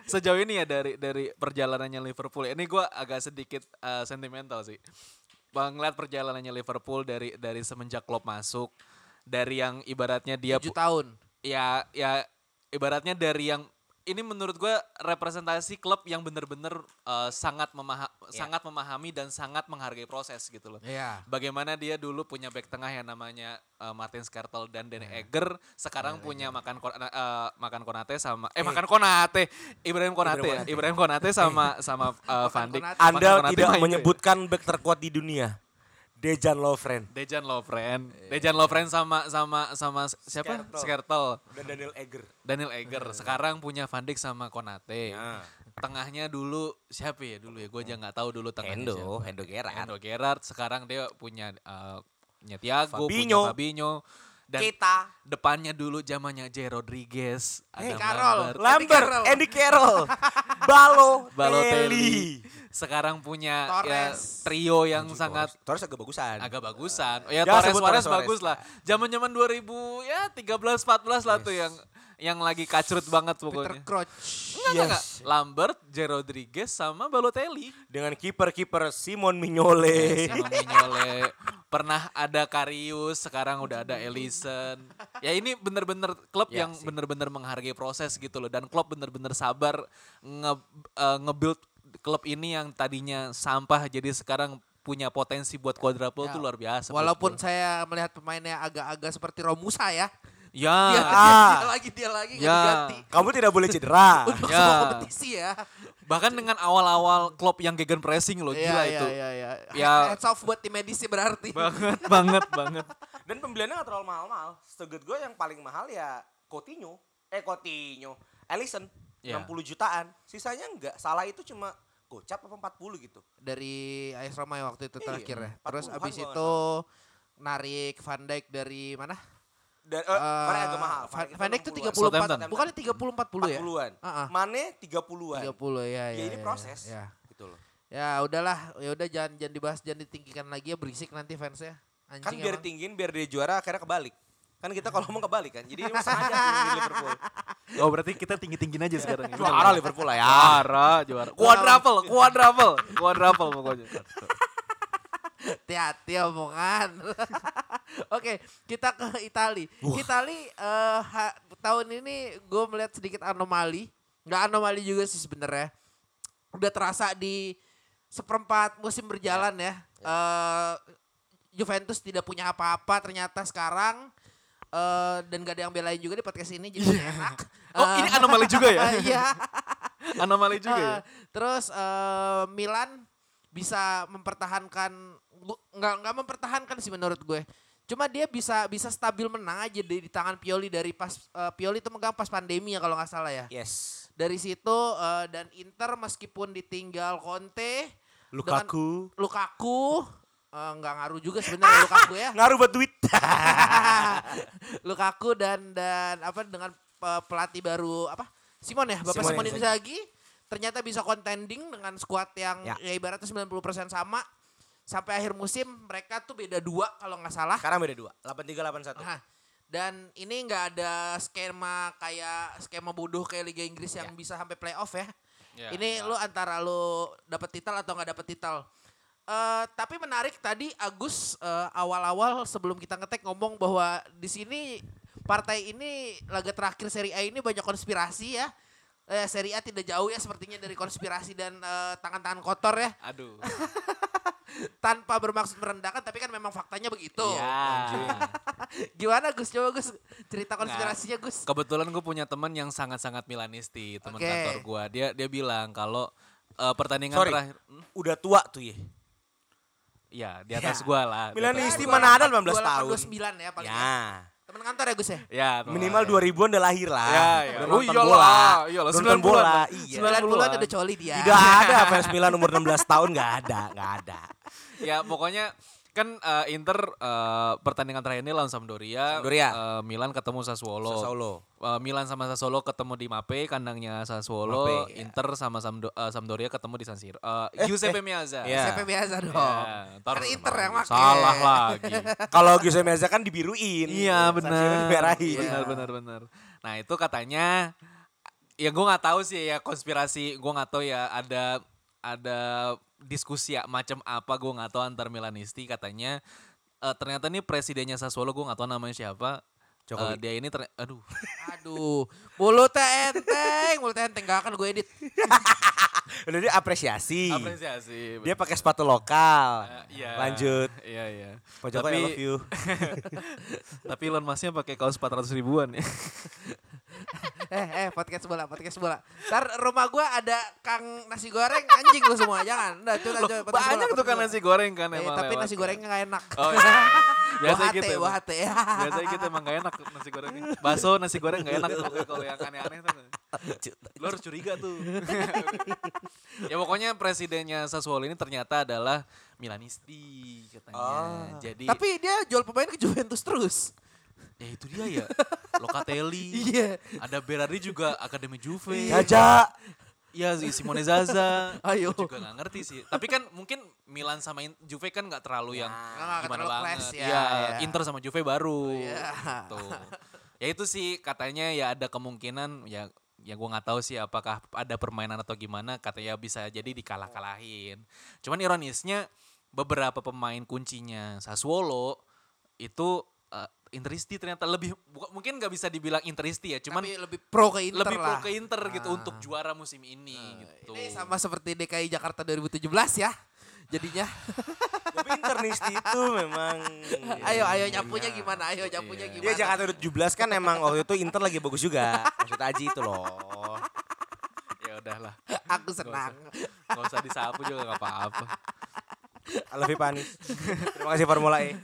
sejauh ini ya dari dari perjalanannya Liverpool ini gue agak sedikit eh, sentimental sih bang ngeliat perjalanannya Liverpool dari dari semenjak Klopp masuk dari yang ibaratnya dia Tujuh pu- tahun. ya ya ibaratnya dari yang ini menurut gue representasi klub yang bener-bener eh, sangat memaha- Iya. sangat memahami dan sangat menghargai proses gitu loh Iya. Bagaimana dia dulu punya back tengah yang namanya eh, Martin Skrtel dan Danny Iya. Egger, sekarang punya makan Kon- eh, makan Konate sama eh, makan Konate, Ibrahim Konate ya, Konate. Ibrahim Konate sama sama eh, Van. Makan Anda Konate tidak menyebutkan back terkuat di dunia. Dejan Lovren Dejan Lovren, Dejan Lovren sama sama sama siapa? Skrtel. Skrtel. dan Daniel Egger. Daniel Egger. Sekarang punya Van Dijk sama Konate. Ya. Tengahnya dulu siapa ya dulu ya? Gue aja nggak tahu dulu tengahnya Hendo, siapa. Hendo Gerrard. Hendo Gerrard. Sekarang dia punya eh, punya Thiago, Fabinho. punya Fabinho. Dan Kita. depannya dulu zamannya J Rodriguez, Eh, Adam Carroll. Lambert, Lambert. Andy Carroll, [LAUGHS] Balo, Balotelli. Sekarang punya ya, Torres. trio yang sangat Torres agak bagusan. agak bagusan. Oh, ya Jangan Torres Suarez Torres bagus lah. Zaman-zaman 2000 ya 13 14 lah tuh yang yang lagi kacrut banget Peter pokoknya. Crouch. Enggak, enggak, enggak. Lambert, J Rodriguez sama Balotelli. Dengan kiper-kiper Simon Mignole. Simon Mignolet. Pernah ada Karius, sekarang udah ada Ellison. Ya ini bener-bener klub Ya yang sih. bener-bener menghargai proses gitu loh. Dan klub bener-bener sabar nge, eh, nge-build klub ini yang tadinya sampah jadi sekarang punya potensi buat quadruple Ya, tuh luar biasa. Walaupun saya melihat pemainnya agak-agak seperti Romusa ya. Ya, Dia, Ah. dia, dia lagi dia lagi Ya. diganti. Kamu tidak boleh cedera. [LAUGHS] Untuk Ya. semua kompetisi ya. bahkan dengan awal-awal klub yang gegen pressing loh Iya, gila iya, itu. iya, iya. Ya. Heads off buat tim medisi berarti. Banget, [LAUGHS] banget, banget. Dan pembeliannya gak terlalu mahal-mahal. Setahu gue yang paling mahal ya Coutinho. Eh Coutinho. Ellison. Ya. 60 jutaan. Sisanya enggak. Salah itu cuma gocap apa 40 gitu. Dari AS Roma ya waktu itu Iya, terakhir ya. 40-an Terus abis itu narik Van Dijk dari mana? Dan, eh, Mane agak mahal. Van, Dijk tuh 60-an. 34, Southampton. bukan 30 40 ya? 40-an. Heeh. Mane 30-an. 30 ya ya. Ya, ini ya, proses. Ya. Gitu loh. Ya udahlah, ya udah jangan jangan dibahas, jangan ditinggikan lagi ya berisik nanti fansnya. Anjing Kan biar emang. tinggiin biar dia juara akhirnya kebalik. Kan kita kalau ngomong kebalik kan. Jadi emang sengaja tuh di Liverpool. [LAUGHS] Oh berarti kita tinggi-tinggiin aja sekarang. ya? Juara Liverpool lah ya. Juara, juara. Quadruple, quadruple, quadruple pokoknya. Hati-hati omongan. [LAUGHS] Oke, kita ke Itali. Itali eh, ha- tahun ini gue melihat sedikit anomali. Nggak anomali juga sih sebenarnya. Udah terasa di seperempat musim berjalan ya. Eh, Juventus tidak punya apa-apa ternyata sekarang. eh, dan gak ada yang belain juga di podcast ini jadi enak. [LAUGHS] Oh ini anomali juga ya? [LAUGHS] Iya. Anomali juga ya? Uh, terus eh, Milan bisa mempertahankan nggak nggak mempertahankan sih menurut gue. Cuma dia bisa bisa stabil menang aja di, di tangan Pioli dari pas eh, Pioli itu megang pas pandemi ya kalau nggak salah ya. Yes. Dari situ eh, dan Inter meskipun ditinggal Conte Lukaku. Lukaku eh, nggak ngaruh juga sebenarnya Lukaku ya. Ngaruh buat duit. [LAUGHS] Lukaku dan dan apa dengan pe- pelatih baru apa Simon ya Bapak Simone Simon Inzaghi ternyata bisa contending dengan skuad yang Ya. ya, ibaratnya 90% sama sampai akhir musim mereka tuh beda dua kalau nggak salah Sekarang beda dua. 83 81. Nah, dan ini nggak ada skema kayak skema bodoh kayak Liga Inggris yang bisa sampai playoff ya. Ya, ini lu antara lu dapat titel atau nggak dapat titel. Eh tapi menarik tadi Agus eh, awal-awal sebelum kita ngetek ngomong bahwa di sini partai ini laga terakhir Serie A ini banyak konspirasi ya. Eh, Serie A tidak jauh ya sepertinya dari konspirasi dan eh, tangan-tangan kotor ya. Aduh. [LAUGHS] Tanpa bermaksud merendahkan tapi kan memang faktanya begitu. Ya. [LAUGHS] Gimana Gus? Coba Gus cerita konspirasinya Gus. Kebetulan gue punya teman yang sangat-sangat Milanisti, teman Oke. kantor gue. Dia dia bilang kalau eh, pertandingan Sorry. terakhir, Hmm? Udah tua tuh ya. ya di atas Ya. gue lah. Milanisti mana ada 18 tahun. 29 ya paling. Ya. Temen kantor ya Gus ya? Ya, teman. Minimal 2000-an udah lahir lah. Ya, ya. Udah Oh, iyalah, bola. iyalah, Udah 90-an nonton bola. lah. Iya. 90-an udah coli dia. Tidak ada fans Milan umur 16 tahun nggak ada, nggak ada. Ya pokoknya kan eh, Inter eh, pertandingan terakhir ini lawan Sampdoria, Sampdoria. eh, Milan ketemu Sassuolo. Sassuolo. Eh, Milan sama Sassuolo ketemu di Mape, kandangnya Sassuolo. Mape, ya. Inter sama Samdo- eh, Sampdoria ketemu di San Siro. Eh, Giuseppe Meazza. Iya. SMP biasa dong. Ya, ntar Kan Inter yang make. Salah lagi. [LAUGHS] Kalau Giuseppe Meazza kan dibiruin. Iya San Siro benar. Dimerahin. Benar benar benar. Nah itu katanya ya gue nggak tahu sih ya konspirasi gue nggak tahu ya ada ada diskusi ya, macam apa gue nggak tahu antar Milanisti katanya eh, ternyata nih presidennya Sassuolo gue nggak tahu namanya siapa. Jokowi. Eh, dia ini ter- aduh Aduh, mulutnya enteng, mulutnya enteng gak akan gue edit. [LAUGHS] Udah dia apresiasi. apresiasi. Dia pakai sepatu lokal. Eh, iya. Lanjut. Iya iya. Pak Jokowi I love you. [LAUGHS] tapi Elon Musknya pakai kaos 400 ribuan ya. [LAUGHS] eh, eh, podcast bola, podcast bola. Ntar rumah gue ada Kang nasi goreng, anjing lu semua, jangan. Udah, podcast bola, Banyak tuh kan nasi goreng kan Eh, emang tapi lewat. nasi gorengnya gak enak. Oh iya. [LAUGHS] Biasa gitu. ya. Biasanya gitu emang gak enak nasi gorengnya. Bakso nasi goreng gak enak kalau yang aneh-aneh tuh. Lo harus curiga tuh. [LAUGHS] ya pokoknya presidennya Sassuolo ini ternyata adalah Milanisti katanya. Ah. Jadi Tapi dia jual pemain ke Juventus terus. Ya itu dia ya. Locatelli. [LAUGHS] Iya. Ada Berardi juga Akademi Juve. Jaja. Iya si Simone Zaza. Ayo. Gua juga gak ngerti sih. Tapi kan mungkin Milan sama Juve kan gak terlalu yang Nggak gimana terlalu banget. class ya, Iya, ya. Inter sama Juve baru. Iya. Tuh. Ya itu sih katanya ya ada kemungkinan ya ya gua nggak tahu sih apakah ada permainan atau gimana katanya bisa jadi dikalah-kalahin. Cuman ironisnya beberapa pemain kuncinya Sassuolo itu Interisti ternyata lebih buka- mungkin nggak bisa dibilang Interisti ya, cuman Tapi lebih pro ke Inter lebih pro ke Inter gitu Ah. untuk juara musim ini gitu. Ini sama seperti DKI Jakarta 2017 ya. Jadinya. Tapi internisti itu memang. [LAUGHS] ayo, ayo nyapunya gimana? Ayo nyapunya Iya. gimana? Dia Jakarta 17 kan emang waktu itu Inter lagi bagus juga. Maksud Aji itu loh. Ya udahlah, Aku senang. nggak usah disapu juga nggak apa-apa. I love you, Panis. Terima kasih Formula E.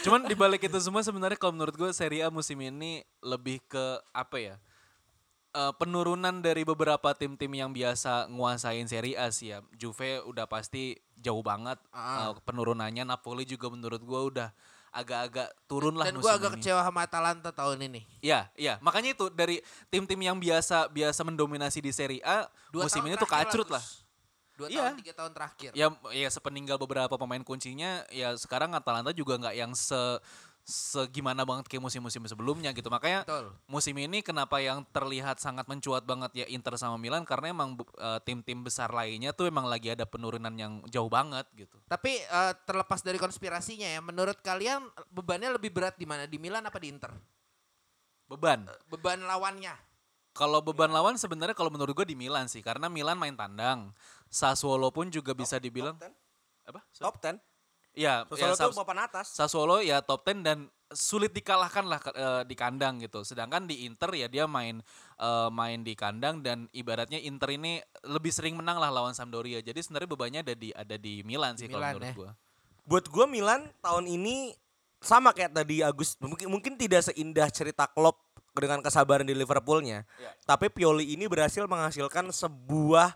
Cuman dibalik itu semua sebenarnya kalau menurut gue Serie A musim ini lebih ke apa ya? eh, penurunan dari beberapa tim-tim yang biasa nguasain Serie A sih ya. Juve udah pasti jauh banget Ah. eh, penurunannya. Napoli juga menurut gue udah agak-agak turun lah Dan gue agak ini. kecewa sama Atalanta tahun ini. Iya, iya. Makanya itu dari tim-tim yang biasa biasa mendominasi di Serie A Dua musim ini tuh kacrut lah. Dua Iya. tahun, tiga tahun terakhir. Ya ya sepeninggal beberapa pemain kuncinya ya sekarang Atalanta juga nggak yang se segimana banget kayak musim-musim sebelumnya gitu. Makanya Betul. musim ini kenapa yang terlihat sangat mencuat banget ya Inter sama Milan karena emang eh, tim-tim besar lainnya tuh emang lagi ada penurunan yang jauh banget gitu. Tapi eh, terlepas dari konspirasinya ya, menurut kalian bebannya lebih berat di mana? Di Milan apa di Inter? Beban. Beban lawannya. Kalau beban lawan sebenarnya kalau menurut gue di Milan sih karena Milan main tandang. Sassuolo pun juga bisa dibilang Top 10. apa? Top 10. Ya, Sassuolo ya, tuh Sas- papan atas. Sassuolo ya top 10 dan sulit dikalahkan lah eh, di kandang gitu. Sedangkan di Inter ya dia main eh, main di kandang dan ibaratnya Inter ini lebih sering menang lah lawan Sampdoria. Jadi sebenarnya bebannya ada di ada di Milan sih kalau Milan, menurut ya. gua. Buat gue Milan tahun ini sama kayak tadi Agus mungkin mungkin tidak seindah cerita Klopp dengan kesabaran di Liverpoolnya. Tapi Pioli ini berhasil menghasilkan sebuah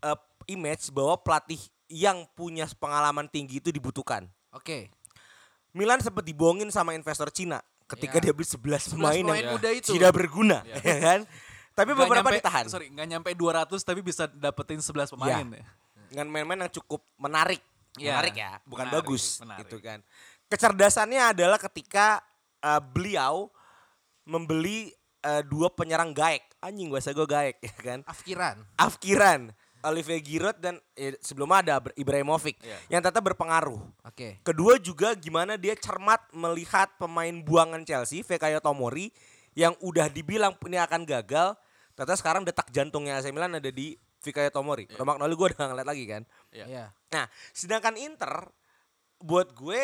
eh, image bahwa pelatih yang punya pengalaman tinggi itu dibutuhkan. Oke. Milan sempat dibohongin sama investor Cina ketika Ya. dia beli 11 pemain yang muda itu. tidak berguna, ya kan? Tapi Nggak beberapa nyampe- ditahan. Sorry, nggak nyampe 200 tapi bisa dapetin 11 pemain ya. dengan main-main yang cukup menarik. Iya, menarik ya, bukan menarik, bagus menarik. gitu kan. Kecerdasannya adalah ketika eh, beliau membeli eh, dua penyerang gaek. Anjing bahasa gue gaek [LAUGHS] ya kan. Afkiran. Afkiran, Olivier Giroud dan eh, sebelumnya ada Ibra- Ibrahimovic Iya. yang tetap berpengaruh. Oke. Kedua juga gimana dia cermat melihat pemain buangan Chelsea, Fekayo Tomori yang udah dibilang ini akan gagal, ternyata sekarang detak jantungnya AC Milan ada di Fikayo Tomori. Romagnoli gue udah ngeliat lagi kan. Iya. Iya. Nah, sedangkan Inter buat gue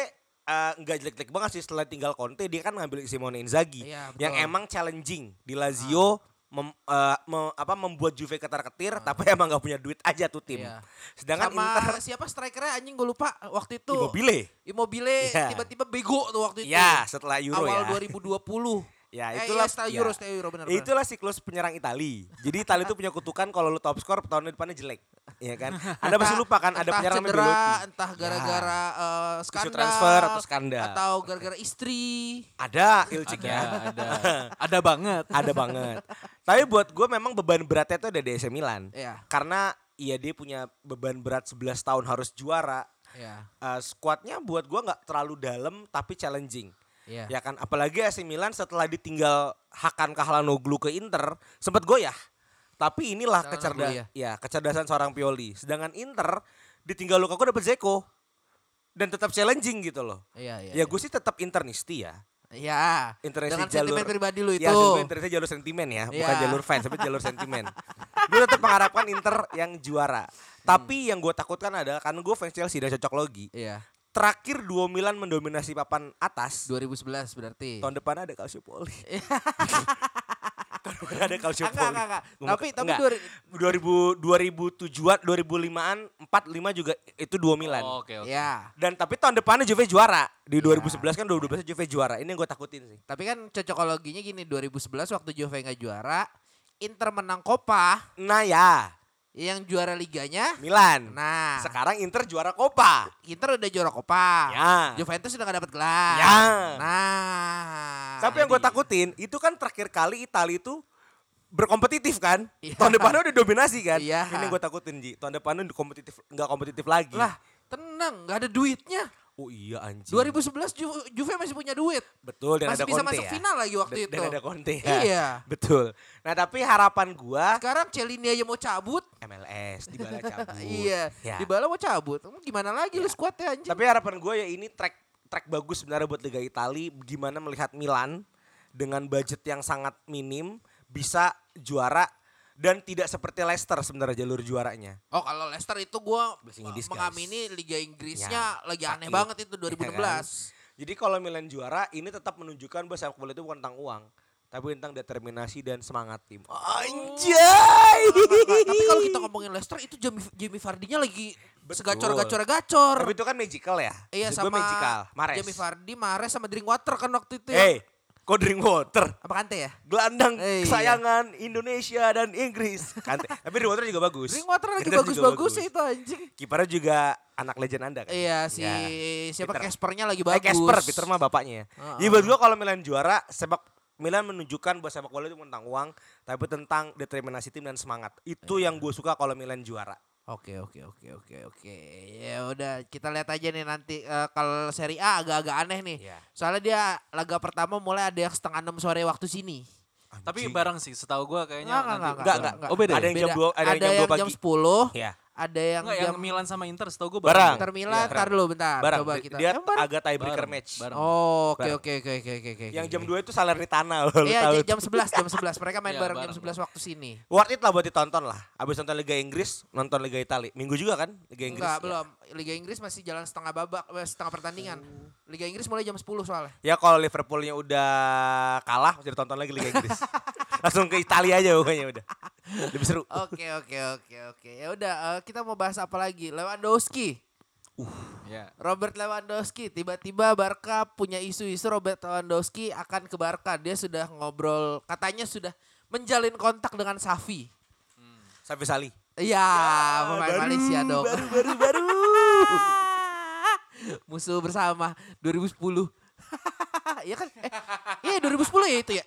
eh, nggak jelek-jelek banget sih setelah tinggal Conte dia kan ngambil Simone Inzaghi Iya, betul. yang emang challenging di Lazio mem- eh, me- apa membuat Juve ketar-ketir tapi emang nggak punya duit aja tuh tim. Iya. Sedangkan Sama Inter siapa strikernya anjing gue lupa waktu itu. Immobile. Immobile Iya. tiba-tiba bego tuh waktu itu. Ya, setelah Euro Awal ya. 2020. Ya, Eh, itulah iya, setelah ya. Euro, setelah Euro benar. Ya, itulah siklus penyerang Itali. Jadi Itali itu punya kutukan kalau lu top skor tahun depannya jelek, ya kan? [LAUGHS] Anda pasti lupa kan ada penyerang namanya cedera, Belotti. entah gara-gara eh, Isu skandal, transfer atau skandal. atau gara-gara istri. Ada Ilcik Ada, ya. ada. [LAUGHS] ada banget. ada banget. Tapi buat gue memang beban beratnya itu ada di AC Milan. Iya. Karena iya dia punya beban berat 11 tahun harus juara. Iya. Eh, squadnya buat gue nggak terlalu dalam tapi challenging. Iya. Ya kan, apalagi AC Milan setelah ditinggal Hakan Kahlanoglu ke Inter, sempat goyah. Tapi inilah kecerdasan, ya. ya kecerdasan seorang Pioli. Sedangkan Inter ditinggal Lukaku dapat Zeko dan tetap challenging gitu loh. Iya, iya. Ya gue sih tetap Internisti ya. Iya. Internisti Dengan jalur sentimen pribadi lu itu. Ya, Internisti jalur sentimen ya, bukan Iya. jalur fans, tapi jalur sentimen. gue tetap mengharapkan Inter yang juara. Tapi yang gue takutkan adalah karena gue fans Chelsea dan cocok logi. Iya. Terakhir duo Milan mendominasi papan atas. 2011 berarti. Tahun depan ada Calciopoli. [LAUGHS] Tahun depan ada Enggak, Calciopoli. enggak, enggak. Gua Tapi tapi enggak. 2000 2000 2007-an, 2005-an, 45 juga itu duo Milan. Oh, Oke, oke. Ya. Dan tapi tahun depannya Juve juara. Di 2011 kan 2012 Juve juara. Ini yang gue takutin sih. Tapi kan cocokologinya gini 2011 waktu Juve nggak juara, Inter menang Copa, Nah ya, yang juara liganya. Milan. Nah, Sekarang Inter juara Copa. Inter udah juara Copa. Ya. Juventus udah gak dapet gelar. Ya. Nah. Tapi yang gue takutin itu kan terakhir kali Italia itu berkompetitif kan. Iya. Tahun depannya udah dominasi kan. Iya. Ini gue takutin Ji. Tahun depannya udah kompetitif nggak kompetitif lagi. Lah, tenang, nggak ada duitnya. Oh iya anjing. 2011 Ju Juve masih punya duit. Betul dan masih ada bisa Conte masuk ya. final lagi waktu Dan- itu. Dan ada Conte ya. Iya. [LAUGHS] Betul. Nah tapi harapan gua Sekarang Celini aja mau cabut. MLS di bala [LAUGHS] cabut. Iya. Ya. Di bala mau cabut. Gimana lagi lu squadnya anjing? Tapi harapan gue ya ini track track bagus sebenarnya buat Liga Italia. Gimana melihat Milan dengan budget yang sangat minim bisa juara dan tidak seperti Leicester sebenarnya jalur juaranya. Oh kalau Leicester itu disguise. mengamini Liga Inggrisnya Ya, lagi aneh sakit. banget itu [LAUGHS] Ya 2016. kan? Jadi kalau Milan juara ini tetap menunjukkan bahwa sepak bola itu bukan tentang uang, tapi tentang determinasi dan semangat tim. Anjay. Nggak, tapi kalau kita ngomongin Leicester itu Jamie, Jamie Vardy-nya lagi segacor-gacor-gacor. Tapi itu kan magical ya. Iya Maksud gue sama magical. Mares. Jamie Vardy, Mares sama Drinkwater kan waktu itu ya. Hey, kok drink water? Apa Kante ya? Gelandang Eh, iya. kesayangan Indonesia dan Inggris. Kante. Tapi drink water juga bagus. Drinkwater lagi Drinkwater juga bagus-bagus bagus. itu anjing. Kipernya juga anak legend Anda kan? Iya si Ya. siapa Peter. Caspernya lagi Eh, bagus. Casper, Peter mah bapaknya ya. Heeh. Jadi buat gua kalau Milan juara, sepak Milan menunjukkan bahwa sepak bola itu tentang uang, tapi tentang determinasi tim dan semangat. Itu Iya. yang gue suka kalau Milan juara. Oke oke oke oke oke. Ya udah kita lihat aja nih nanti eh, kalau Serie A agak-agak aneh nih. Iya. Soalnya dia laga pertama mulai ada yang setengah enam sore waktu sini. Tapi Anjing. bareng sih, setahu gua kayaknya Enggak, enggak, nanti enggak, enggak, enggak. Oh beda. Ada ya? yang jam dua- ada yang jam dua jam pagi. 10, Iya. Ada yang Enggak, yang Milan sama Inter setahu gua Bareng. Inter Milan. Iya, Ntar dulu bentar. Bareng. Coba kita. Dia Yang bareng. agak tiebreaker match. bareng. Oh, oke oke oke oke oke oke. Yang jam 2 itu Salernitana loh. Iya jam 11 jam 11 mereka main Iya, bareng jam bareng. 11 waktu sini. Worth it lah buat ditonton lah. Abis nonton Liga Inggris, nonton Liga Italia. Minggu juga kan Liga Inggris. Enggak, ya. belum. Liga Inggris masih jalan setengah babak, eh, setengah pertandingan. Liga Inggris mulai jam 10 soalnya. Ya kalau Liverpoolnya udah kalah, jadi tonton lagi Liga Inggris. [LAUGHS] Langsung ke Italia aja pokoknya udah. Lebih seru. Oke oke oke oke. Ya udah eh, kita mau bahas apa lagi? Lewandowski. Ya. Robert Lewandowski tiba-tiba Barca punya isu-isu Robert Lewandowski akan ke Barca. Dia sudah ngobrol katanya sudah menjalin kontak dengan Safi. Safi Sali. Iya, pemain Malaysia dong. Baru baru baru. [LAUGHS] Musuh bersama 2010. [LAUGHS] Iya kan? Eh, iya 2010 ya itu ya?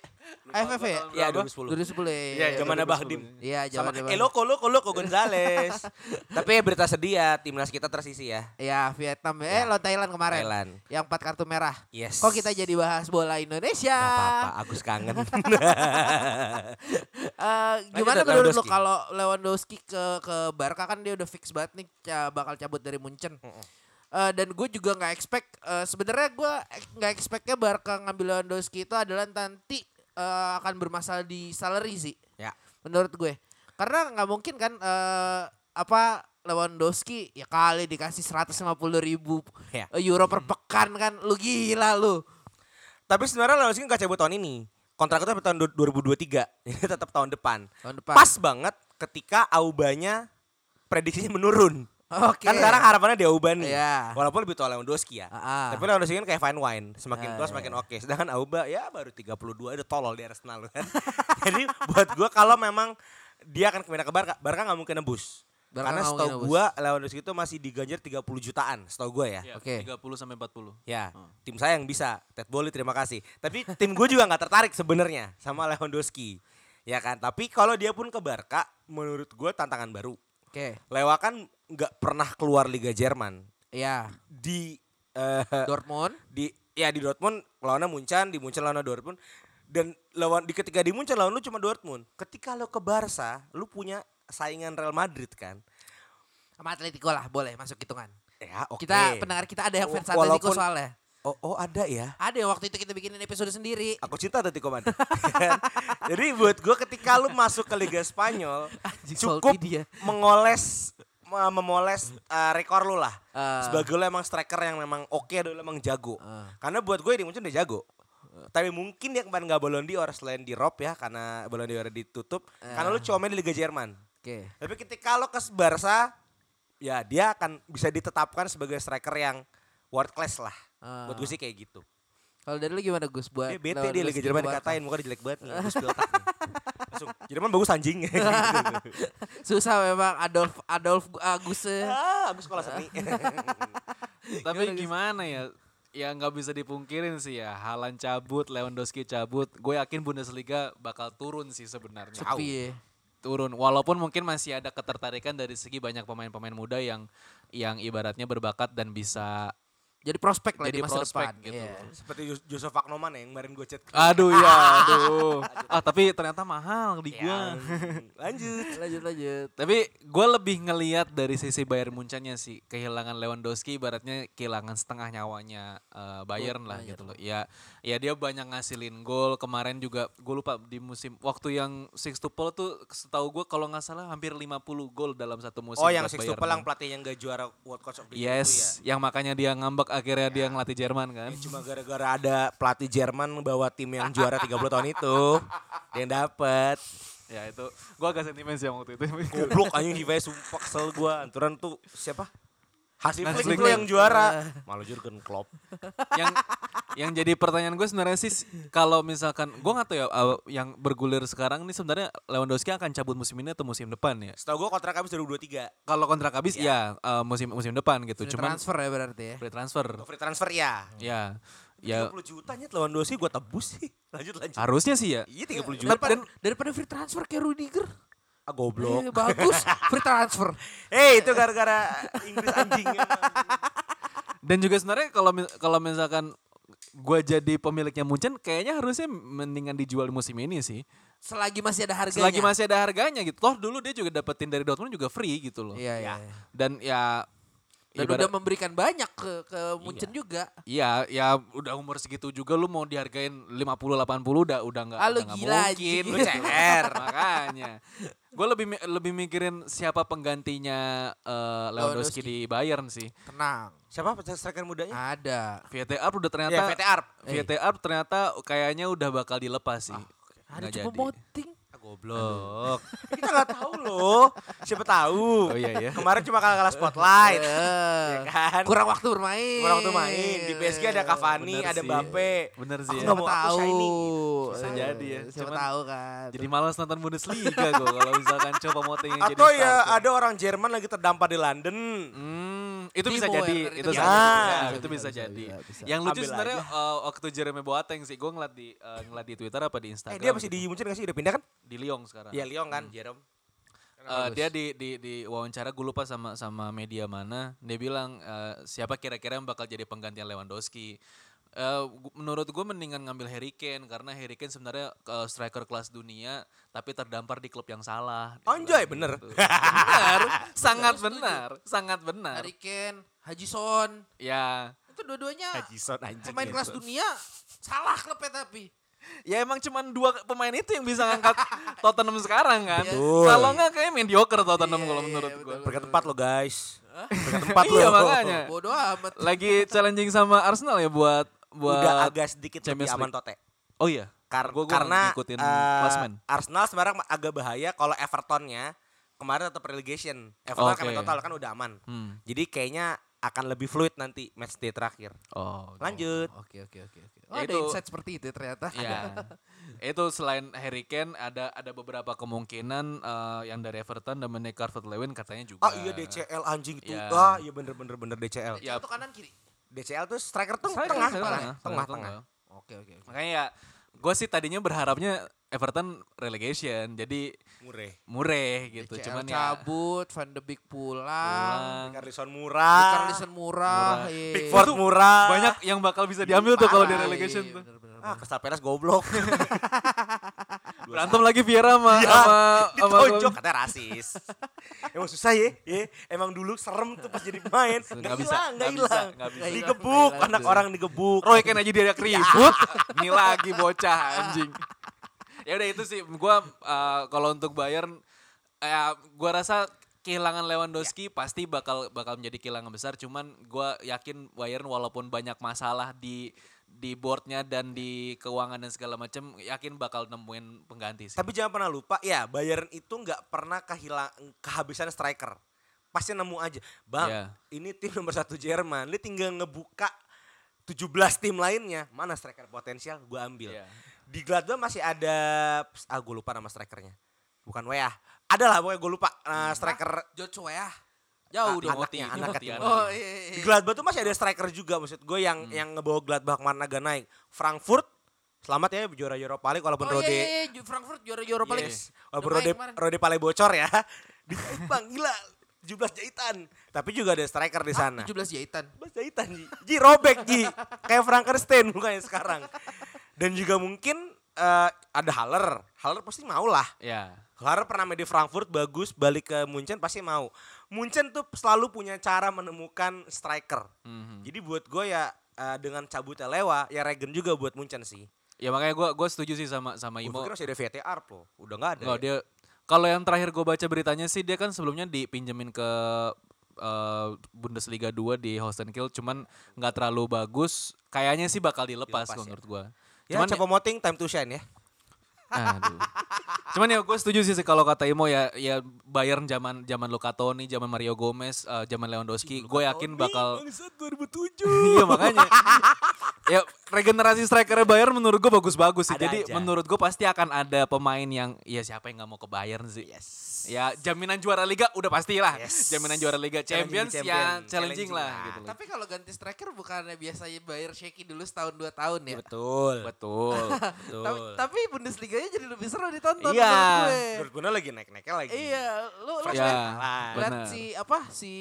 AFF ya? Iya 2010. 2010 ya. Iya, zamannya Bahdim. Iya, Sama zaman eh loko loko loko Gonzales. [LAUGHS] Tapi ya berita sedih ya timnas kita tersisi ya. Iya, Vietnam. Eh, lo Thailand kemarin. Thailand. Yang empat kartu merah. Yes. Kok kita jadi bahas bola Indonesia? Gak apa-apa, Agus kangen. [LAUGHS] Eh, gimana menurut lo kalau Lewandowski ke ke Barca kan dia udah fix banget nih ca- bakal cabut dari Munchen. Eh, dan gue juga nggak expect eh, sebenarnya gue nggak expectnya Barca ngambil Lewandowski itu adalah nanti eh, akan bermasalah di salary sih ya. menurut gue karena nggak mungkin kan eh, apa Lewandowski ya kali dikasih 150 ribu Ya. eh, euro per pekan kan lu gila lu Tapi sebenarnya Lewandowski nggak cabut tahun ini. Kontrak itu sampai tahun du- 2023. Ini [LAUGHS] tetap tahun depan. tahun depan Pas banget ketika Aubanya prediksinya menurun. Oke Kan sekarang harapannya di Auba nih. Iya. Walaupun lebih tua Lewandowski ya. Ah. Tapi Lewandowski kan kayak fine wine, semakin tua iya, semakin oke. Sedangkan Auba ya baru 32 udah tolol di Arsenal kan. [LAUGHS] Jadi buat gua kalau memang dia akan pindah ke Barca, Barca nggak mungkin nebus. Barca Karena setahu gua Lewandowski itu masih diganjar 30 jutaan, setahu gua ya. Ya, Oke. 30 sampai 40. Ya, Hmm. tim saya yang bisa. Ted Boli terima kasih. Tapi tim gue juga nggak tertarik sebenarnya sama Lewandowski. Ya kan, tapi kalau dia pun ke Barca, menurut gue tantangan baru. oke Lewa kan nggak pernah keluar Liga Jerman. ya Di eh, Dortmund di ya di Dortmund lawannya Munchen, di Munchen lawannya Dortmund dan lawan di ketika di Munchen lawan lu cuma Dortmund. Ketika lo ke Barca, lu punya saingan Real Madrid kan. sama Atletico lah boleh masuk hitungan Ya, oke. kita pendengar kita ada yang fans Wa- Atletico walaupun- soalnya Oh, oh ada ya. ada waktu itu kita bikinin episode sendiri Aku cinta Atletico Madrid. [LAUGHS] Jadi buat gue ketika lu masuk ke Liga Spanyol [LAUGHS] Anjing, cukup dia. mengoles me- memoles uh, rekor lu lah. Ah. Sebagai lu emang striker yang memang oke dan lu emang jago. Ah. Karena buat gue di Munchen dia jago. Tapi mungkin dia kemarin gak Ballon d'Or selain di Rob ya karena Ballon d'Or ditutup. Karena lu cuma main di Liga Jerman. oke Tapi ketika lo ke Barca ya dia akan bisa ditetapkan sebagai striker yang world class lah. Ah. Buat gue sih kayak gitu. kalau dari lu gimana Gus buat Dia bete dia Liga Jerman dikatain muka jelek banget nih. Gus. [LAUGHS] Langsung Jerman bagus anjing. [LAUGHS] susah memang Adolf Adolf Agus ah, Agus sekolah seni. [LAUGHS] [LAUGHS] Tapi gimana ya? Ya nggak bisa dipungkirin sih ya. Halan cabut, Lewandowski cabut. Gue yakin Bundesliga bakal turun sih sebenarnya. sepi ya. Turun. Walaupun mungkin masih ada ketertarikan dari segi banyak pemain-pemain muda yang yang ibaratnya berbakat dan bisa jadi prospek lah Jadi di masa prospek depan gitu. Iya. Seperti Joseph Aknoman ya yang kemarin gue chat. Aduh ya, [LAUGHS] aduh. Ah tapi ternyata mahal di Ya, gua. lanjut. [LAUGHS] lanjut lanjut Tapi gue lebih ngeliat dari sisi Bayern Munchennya sih kehilangan Lewandowski ibaratnya kehilangan setengah nyawanya eh, Bayern lah gitu loh. Ya, ya dia banyak ngasilin gol kemarin juga gue lupa di musim waktu yang Six Tuple tuh setahu gue kalau nggak salah hampir 50 gol dalam satu musim. Oh yang Six Bayern. Tupelang pelatih yang gak juara World Coach of the Year itu ya. Yes, yang makanya dia ngambek akhirnya dia ngelatih Jerman kan. Ya, cuma gara-gara ada pelatih Jerman bawa tim yang juara 30 tahun itu dia yang dapet. Ya itu gue agak sentimen sih waktu itu. Goblok anjing Hivaya sumpah kesel gua. Anturan tuh siapa? Hansi Flick Flick. itu yang juara. Malu Jurgen Klopp. yang yang jadi pertanyaan gue sebenarnya sih kalau misalkan gue nggak tahu ya uh, yang bergulir sekarang nih sebenarnya Lewandowski akan cabut musim ini atau musim depan ya Setahu gua kontrak habis 2023. kalau kontrak habis ya uh, musim musim depan gitu Free cuman transfer ya berarti ya free transfer Free transfer ya. ya ya 30 juta nyet Lewandowski gua tebus sih. [LAUGHS] Lanjut lanjut. harusnya sih ya Iya 30 juta. daripada, daripada free transfer kayak Rudiger Ah goblok. Eh, bagus, free transfer. [LAUGHS] Eh itu gara-gara Inggris anjing. Dan juga sebenarnya kalau kalau misalkan gua jadi pemiliknya Munchen kayaknya harusnya mendingan dijual di musim ini sih. Selagi masih ada harganya. Selagi masih ada harganya gitu. Toh dulu dia juga dapetin dari Dortmund juga free gitu loh. Iya, iya. iya. Dan ya Dan ibarat- udah memberikan banyak ke ke Munchen juga. Iya, ya udah umur segitu juga lu mau dihargain 50 80 udah udah enggak Ah, udah gila, mungkin. anjing. Lu CR [LAUGHS] makanya. Gue lebih lebih mikirin siapa penggantinya eh, Lewandowski Lewandowski. di Bayern sih. Tenang, Siapa striker mudanya? ada. VTR udah ternyata Ya VTR. VTR ternyata kayaknya udah bakal dilepas sih. Ada Nggak cuma jadi. moting. Goblok. Kita nggak tahu loh. Siapa tahu. Oh iya iya. Kemarin cuma kalah-kalah spotlight. Eh, [LAUGHS] ya kan? Kurang waktu bermain. Kurang waktu main. Di PSG ada Cavani, Bener ada sih. Mbappe. Bener sih Aku ya. mau tahu. Bisa Eh, jadi ya. Siapa Cuman tahu kan. Jadi malas nonton Bundesliga gue kalau misalkan coba jadi Atau ya starter. ada orang Jerman lagi terdampar di London. Hmm, itu bisa jadi, itu bisa, jadi, bisa, itu bisa, jadi. Yang lucu sebenarnya eh, waktu Jeremy Boateng sih, gue ngeliat di eh, ngeliat di Twitter apa di Eh Instagram. dia masih gitu. di Munchen gak sih? Udah pindah kan? di Lyon sekarang. Iya Lyon kan, Jerome. Eh, dia di di di wawancara gue lupa sama sama media mana, dia bilang eh, siapa kira-kira yang bakal jadi penggantian Lewandowski. Eh, gu- menurut gue mendingan ngambil Harry Kane karena Harry Kane sebenarnya eh, striker kelas dunia tapi terdampar di klub yang salah. Dia Anjay, bilang bener. gitu. benar, [LAUGHS] sangat benar, sangat benar. Harry Kane, Haji Son. Ya, Itu dua-duanya Hajison anjing. pemain kelas dunia. Salah klubnya tapi. ya emang cuman dua pemain itu yang bisa ngangkat [LAUGHS] Tottenham sekarang kan. Betul. Kalau nggak kayak mediocre Tottenham Iya, kalau iya, menurut iya, gue. Peringkat tempat lo guys. Peringkat tempat lo. Iya makanya. Bodoh amat. Lagi challenging sama Arsenal ya buat buat Udah agak sedikit lebih Champions aman League. Tote. Oh iya. Kar- Gua- gua karena ngikutin klasmen. Arsenal sekarang agak bahaya kalau Evertonnya kemarin tetap relegation. Everton kan Oke. main total kan udah aman. Hmm. Jadi kayaknya akan lebih fluid nanti match day terakhir. Oh. Lanjut. Oke oke oke oke. Oh, ada itu- insight seperti itu ternyata. Ya. [LAUGHS] itu selain Harry Kane ada ada beberapa kemungkinan eh, yang dari Everton Dominic Calvert-Lewin katanya juga. Ah iya DCL anjing itu. Ya. Ah iya bener bener bener DCL. Ya, Itu kanan kiri. DCL tuh striker tuh Striker, tengah, striker tengah, tengah, tengah, tengah. tengah. Oke oke oke. Makanya ya gue sih tadinya berharapnya Everton relegation jadi Mureh. mureh gitu. DCL Cuman ya cabut, Van de Beek pulang. pulang. Carlison murah. Carlison murah. Murah. iya. Pickford murah. banyak yang bakal bisa diambil tuh kalau di relegation iya, tuh. bener, bener, Ah. Crystal Palace goblok. [LAUGHS] Berantem lagi Vieira sama Iya, sama [LAUGHS] Ditonjok katanya rasis. [LAUGHS] Emang susah ya, ya. Emang dulu serem tuh pas jadi main. Nggak Nggak bisa, hilang, nggak nggak bisa, hilang. Digebuk, Nggak anak orang digebuk. Roy Ken aja dia [LAUGHS] ribut. Ini lagi bocah anjing. Ya udah itu sih gua eh, kalau untuk Bayern ya gua rasa kehilangan Lewandowski pasti bakal bakal menjadi kehilangan besar cuman gua yakin Bayern walaupun banyak masalah di di boardnya dan di keuangan dan segala macam yakin bakal nemuin pengganti sih. Tapi jangan pernah lupa, ya Bayern itu nggak pernah kehilang kehabisan striker. Pasti nemu aja. Bang, Iya. ini tim nomor satu Jerman. Lu tinggal ngebuka 17 tim lainnya. Mana striker potensial? Gue ambil. Iya. Di Gladbach masih ada, ah gue lupa nama strikernya. Bukan Weah. Ada lah pokoknya gue lupa. Nah, striker Joshua ya. Jauh Ah, dong. anaknya, anaknya Timothy, Timothy. Oh iya iya. Di iya. Gladbach tuh masih ada striker juga maksud gue yang Hmm. yang ngebawa Gladbach ke mana agak naik. Frankfurt selamat ya juara Europa League walaupun Oh Rode iya, iya, iya. Frankfurt juara Europa League. Yes. Walaupun Rode, kemarin. Rode Pale bocor ya. [LAUGHS] Bang gila 17 jahitan. Tapi juga ada striker di sana. 17 jahitan. 17 jahitan Ji. Ji robek Ji. Kayak Frankenstein mukanya sekarang. Dan juga mungkin eh, ada Haller. Haller pasti mau lah. Ya. Haller pernah main di Frankfurt bagus balik ke Munchen pasti mau. Munchen tuh selalu punya cara menemukan striker. Mhm. Jadi buat gue ya eh, dengan cabutnya Lewa ya Regen juga buat Munchen sih. Ya makanya gua gua setuju sih sama sama Gue Imo. pikir masih ada VTR loh. Udah gak ada. Enggak ya? dia kalau yang terakhir gue baca beritanya sih dia kan sebelumnya dipinjemin ke eh, Bundesliga 2 di Holstein Kiel cuman nggak terlalu bagus. Kayaknya sih bakal dilepas, Dilepas ya. menurut gua. Ya, Cuman Capo Moting time to shine ya. aduh. Cuman ya gue setuju sih kalau kata Imo ya ya Bayern zaman zaman Luka Toni, zaman Mario Gomez, eh, zaman Lewandowski, gue yakin bakal 2007. [LAUGHS] iya makanya. ya regenerasi striker Bayern menurut gue bagus-bagus sih. Ada Jadi aja. menurut gue pasti akan ada pemain yang ya siapa yang nggak mau ke Bayern sih. Yes. Ya jaminan juara liga udah pastilah. Yes. Jaminan juara liga Champions ya champion. challenging, Challenging lah lah. gitu. Tapi kalau ganti striker bukannya biasanya bayar shaky dulu setahun dua tahun ya. Betul. Betul. [LAUGHS] Betul. Tapi, tapi Bundesliga-nya jadi lebih seru ditonton. Iya, menurut gue. Dortmund lagi naik-naiknya lagi. Iya, lu lu Ya. benar. si apa si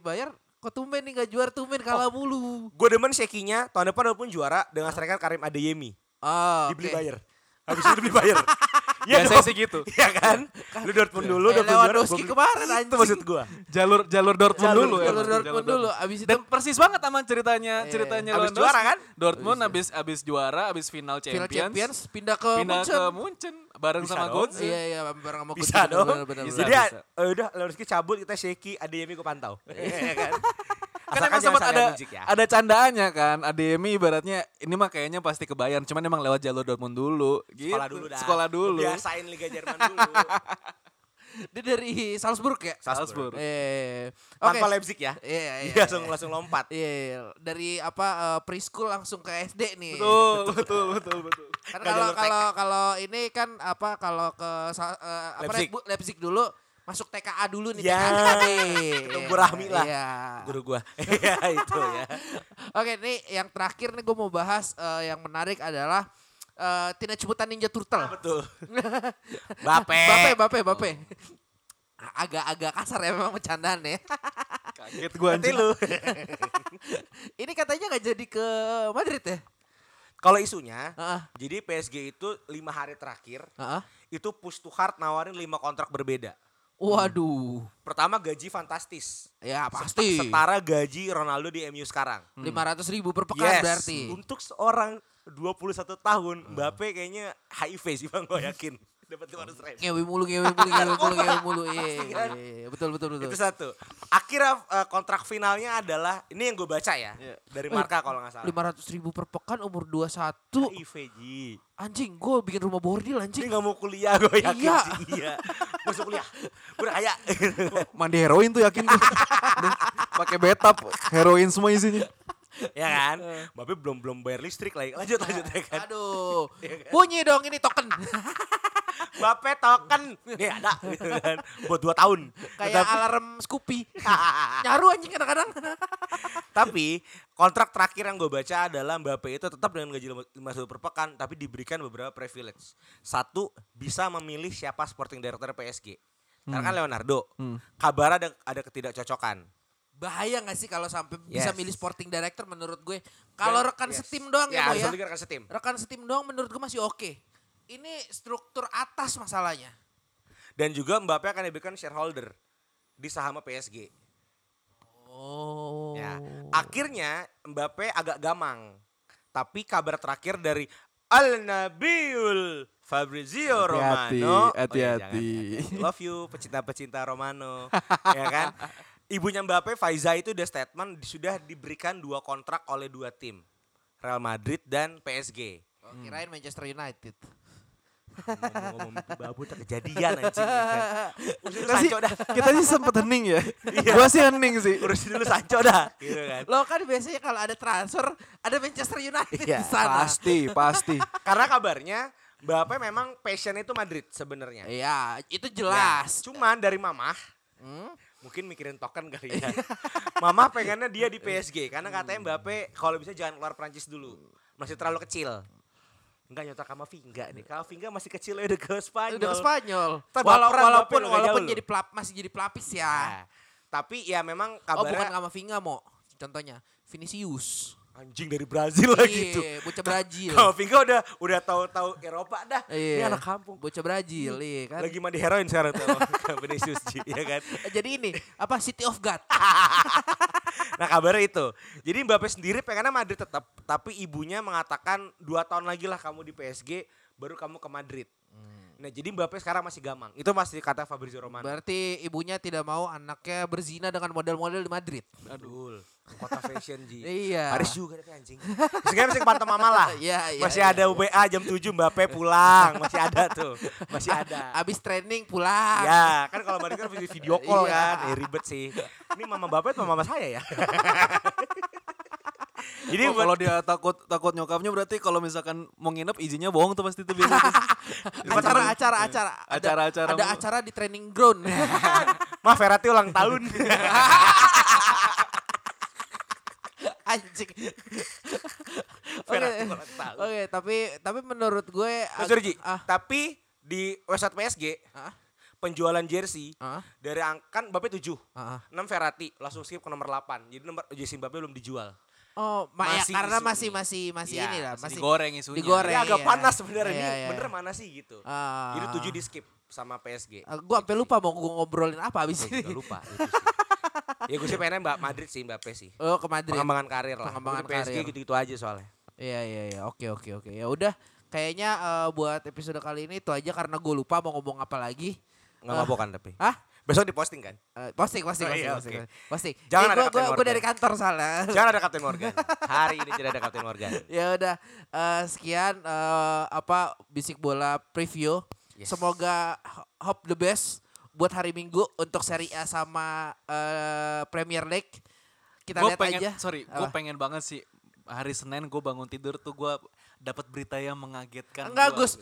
Bayar kok tumben nih gak juara tumben kalah mulu. Gue demen Shekinya tahun depan walaupun juara dengan striker Karim Adeyemi. Ah, Dibeli oke. Bayern. Habis itu dibeli Bayern. [LAUGHS] Iya Biasanya dong. sih gitu. Iya kan? Lu Dortmund dulu, Kayak Dortmund juara. Lewandowski gua beli- kemarin, Itu anjing. maksud gue. Jalur jalur Dortmund Jalur- dulu ya. Jalur Dortmund dulu, abis itu Dan persis banget sama ceritanya Iya. ceritanya Abis Lewandowski. juara kan? Dortmund abis abis juara, abis final Final Champions, Champions pindah ke pindah Munchen. ke Munchen bareng Bisa sama. Götze. Iya iya bareng sama Bisa Coutinho, dong. Bisa, Jadi ya, eh, udah Lewandowski cabut kita Sheki, Adeyemi gue pantau. [LAUGHS] Iya kan? Kan Asalkan emang sempat ada ya. ada candaannya kan. Ademi ibaratnya ini mah kayaknya pasti ke Bayern, cuman emang lewat jalur Dortmund dulu gitu. Sekolah dulu dah. Sekolah dulu. Biasain Liga Jerman dulu. [LAUGHS] Dia dari Salzburg ya? Salzburg. Eh, oke. Tanpa Leipzig ya. Iya, iya. Dia langsung langsung lompat. Iya, iya. dari apa eh, preschool langsung ke SD nih. Betul, betul, betul, betul. Nggak kalau kalau kalau ini kan apa kalau ke eh, apa Leipzig. Leipzig dulu masuk TKA dulu nih Ya, TKA nih. ketemu Rahmi lah. Iya. Guru gua. [LAUGHS] Iya itu ya. [LAUGHS] Oke, nih yang terakhir nih gue mau bahas eh, yang menarik adalah eh Teenage Mutant Ninja Turtle. Betul. [LAUGHS] Bape. Bape, bape, bape. Agak-agak kasar ya memang bercandaan ya. Kaget gua Nanti anjing. lu. Ini katanya nggak jadi ke Madrid ya? Kalau isunya, Heeh. jadi PSG itu lima hari terakhir Heeh. itu push to heart nawarin lima kontrak berbeda. Waduh. Pertama gaji fantastis. Ya pasti. Setara gaji Ronaldo di MU sekarang. Lima ratus ribu per pekan Yes. berarti. Untuk seorang 21 tahun, Mbappe kayaknya HIV sih bang, gue yakin. Dapat 500 ribu. Ngewe mulu, ngewe mulu, ngewe [LAUGHS] mulu, ngewe mulu. Iya, Pasti iya, kan? iya. betul, betul, betul. Itu satu. Akhirnya eh, kontrak finalnya adalah, ini yang gue baca ya. Iya. Dari Marka kalau nggak salah. Lima ratus ribu per pekan umur 21 HIV, Ji. Anjing, gue bikin rumah bordil anjing. nggak mau kuliah, gue yakin Iya. Iya. Masuk kuliah. Gue udah kaya. Mandi heroin tuh yakin. Udah [LAUGHS] Pakai betap, heroin semua isinya. ya kan? Mbappe belum belum bayar listrik lagi. Lanjut lanjut ya kan. Aduh, bunyi dong ini token. [LAUGHS] Mbappe token. Nih ada gitu kan. Buat 2 tahun. Kayak Tapi- alarm Scoopy. [LAUGHS] Nyaru anjing kadang-kadang. Tapi kontrak terakhir yang gue baca adalah Mbappe itu tetap dengan gaji 50 per pekan tapi diberikan beberapa privilege. Satu, bisa memilih siapa sporting director PSG. Karena kan Leonardo. Kabar ada ada ketidakcocokan. Bahaya gak sih kalau sampai bisa Yes. milih sporting director menurut gue. Kalau rekan yes. setim doang ya, ya, ya. rekan setim. Rekan setim doang menurut gue masih oke. Ini struktur atas masalahnya. Dan juga Mbappe akan diberikan shareholder di saham PSG. Oh. Ya. Akhirnya Mbappe agak gamang. Tapi kabar terakhir dari Al Nabiul Fabrizio Hati-hati, Romano. hati-hati. Oh, jangan. Love you pecinta-pecinta Romano. [LAUGHS] ya kan? Ibunya Mbappe Faiza itu udah statement sudah diberikan dua kontrak oleh dua tim. Real Madrid dan PSG. Oh, kirain Manchester United. Itu babu tak kejadian anjing. ya kan. [LAUGHS] Urusin Kita sih, Sancho dah. kita sih sempet hening ya. [LAUGHS] Gua sih hening sih. Urusin dulu Sancho dah. Gitu kan. Lo kan biasanya kalau ada transfer ada Manchester United Iya, di sana. Pasti, pasti. [LAUGHS] Karena kabarnya Mbappe memang passion itu Madrid sebenarnya. Iya, itu Ya, jelas. cuman dari mamah Hmm? mungkin mikirin token kali ya. Mama pengennya dia di PSG karena katanya Mbappe kalau bisa jangan keluar Prancis dulu. Masih terlalu kecil. Enggak nyotok sama Vinga nih. Kalau Vinga masih kecil ya udah ke Spanyol. Udah ke Spanyol. Walau- walaupun walaupun jadi pelap masih jadi pelapis ya. Nah, tapi ya memang oh, bukan kabarnya sama Vinga mo. Contohnya Vinicius. Anjing dari Brazil lagi tuh. Iya, bocah Brazil. Kalau Vinga udah udah tahu-tahu Eropa dah. Ini Iya. anak kampung. Bocah Brazil, iya kan. Lagi mandi heroin sekarang tuh. [LAUGHS] Vinicius Ji, ya kan. Jadi ini apa City of God. [LAUGHS] Nah kabarnya itu. Jadi Mbappe sendiri pengennya Madrid tetap. Tapi ibunya mengatakan dua tahun lagi lah kamu di PSG. Baru kamu ke Madrid. Nah jadi Mbappe sekarang masih gamang. Itu masih kata Fabrizio Romano. Berarti ibunya tidak mau anaknya berzina dengan model-model di Madrid. Aduh. Kota fashion Ji. Iya. Paris juga tapi anjing. Sekarang masih pantau mama lah. [LAUGHS] Iya, iya, masih iya. ada UBA jam 7 Mbappe pulang. Masih ada tuh. Masih ada. Abis training pulang. Ya, kan kalau Madrid kan video, call Iya. kan, eh, ribet sih. Ini mama bapak atau mama saya ya? [LAUGHS] Jadi Oh, buat- kalau dia takut takut nyokapnya berarti kalau misalkan mau nginep izinnya bohong tuh pasti itu biasa. tuh. [LAUGHS] Acara, acara, acara. Ada- Acara-acara Ada acara di training ground. [LAUGHS] Mah Ferrati ulang tahun. [LAUGHS] Anjing. Oke. Ferrati ulang tahun. Oke, tapi tapi menurut gue Mas Jorji, ah tapi Di website PSG, Hah? penjualan jersey Hah? dari ang- kan Mbappe 7. Heeh. 6 Verratti, langsung skip ke nomor 8. Jadi nomor jersey Mbappe belum dijual. Oh, ma ya, Masih karena isu masih nih. masih masih Iya, ini lah, Masih masih digoreng isunya. digoreng. Ini agak iya. panas sebenarnya Iya, ini. iya. Bener mana sih gitu. Ah. Jadi 7 di skip sama PSG. Ah, gua sampai lupa mau gua ngobrolin apa abis Gue ini. juga lupa [LAUGHS] itu sih. ya gue sih pengennya Mbak Madrid sih Mbappe sih. Oh, ke Madrid. Pengembangan karir lah. Pengembangan PSG karir. gitu-gitu aja soalnya. Iya iya iya. Oke oke oke. Ya udah kayaknya eh, buat episode kali ini itu aja karena gue lupa mau ngomong apa lagi. Nggak Ah. mabok kan tapi. Hah? Besok diposting kan? Eh, posting posting Oh, posting iya, posting, oke. posting. Jangan ada gue Kapten gue Morgan. dari kantor soalnya. Jangan ada Kapten Morgan. Hari ini tidak ada Kapten [LAUGHS] Morgan. ya udah eh, sekian eh, apa bisik bola preview. Yes. Semoga ho- hope the best buat hari Minggu untuk Serie A sama eh, Premier League. Kita Gue lihat pengen, aja. sorry, gue pengen banget sih hari Senin gue bangun tidur tuh gue dapat berita yang mengagetkan. Enggak gua. Gus.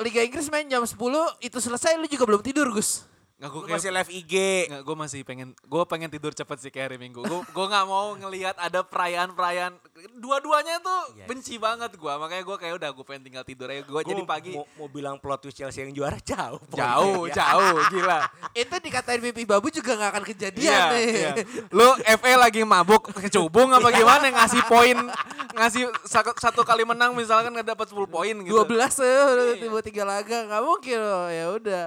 Liga Inggris main jam 10 itu selesai lu juga belum tidur Gus. Nggak, gue Lu masih live IG. Nggak, gue masih pengen, gue pengen tidur cepet sih kayak hari Minggu. Gue gue nggak mau ngelihat ada perayaan-perayaan. Dua-duanya tuh Iya benci banget gue. Makanya gue kayak udah gue pengen tinggal tidur aja. Gue Gua jadi pagi mau, mau bilang plot twist Chelsea yang juara jauh. jauh, poinnya. [LAUGHS] jauh, gila. Itu dikatain mimpi babu juga gak akan kejadian Iya, nih. iya. Lu FA lagi mabuk kecubung apa gimana ngasih poin ngasih satu, kali menang misalkan nggak dapat 10 poin gitu. 12 eh tiba tiga laga nggak mungkin loh. Ya udah.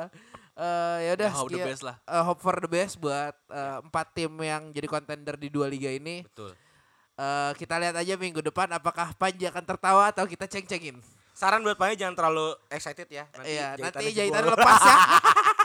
Eh, ya udah Ya, hope the best lah. Eh, hope for the best buat eh, empat tim yang jadi kontender di dua liga ini. Betul. Eh, kita lihat aja minggu depan apakah Panji akan tertawa atau kita ceng-cengin. Saran buat Panji jangan terlalu excited ya. Nanti Iya, nanti jahitannya jahitan jebol. lepas ya. [LAUGHS]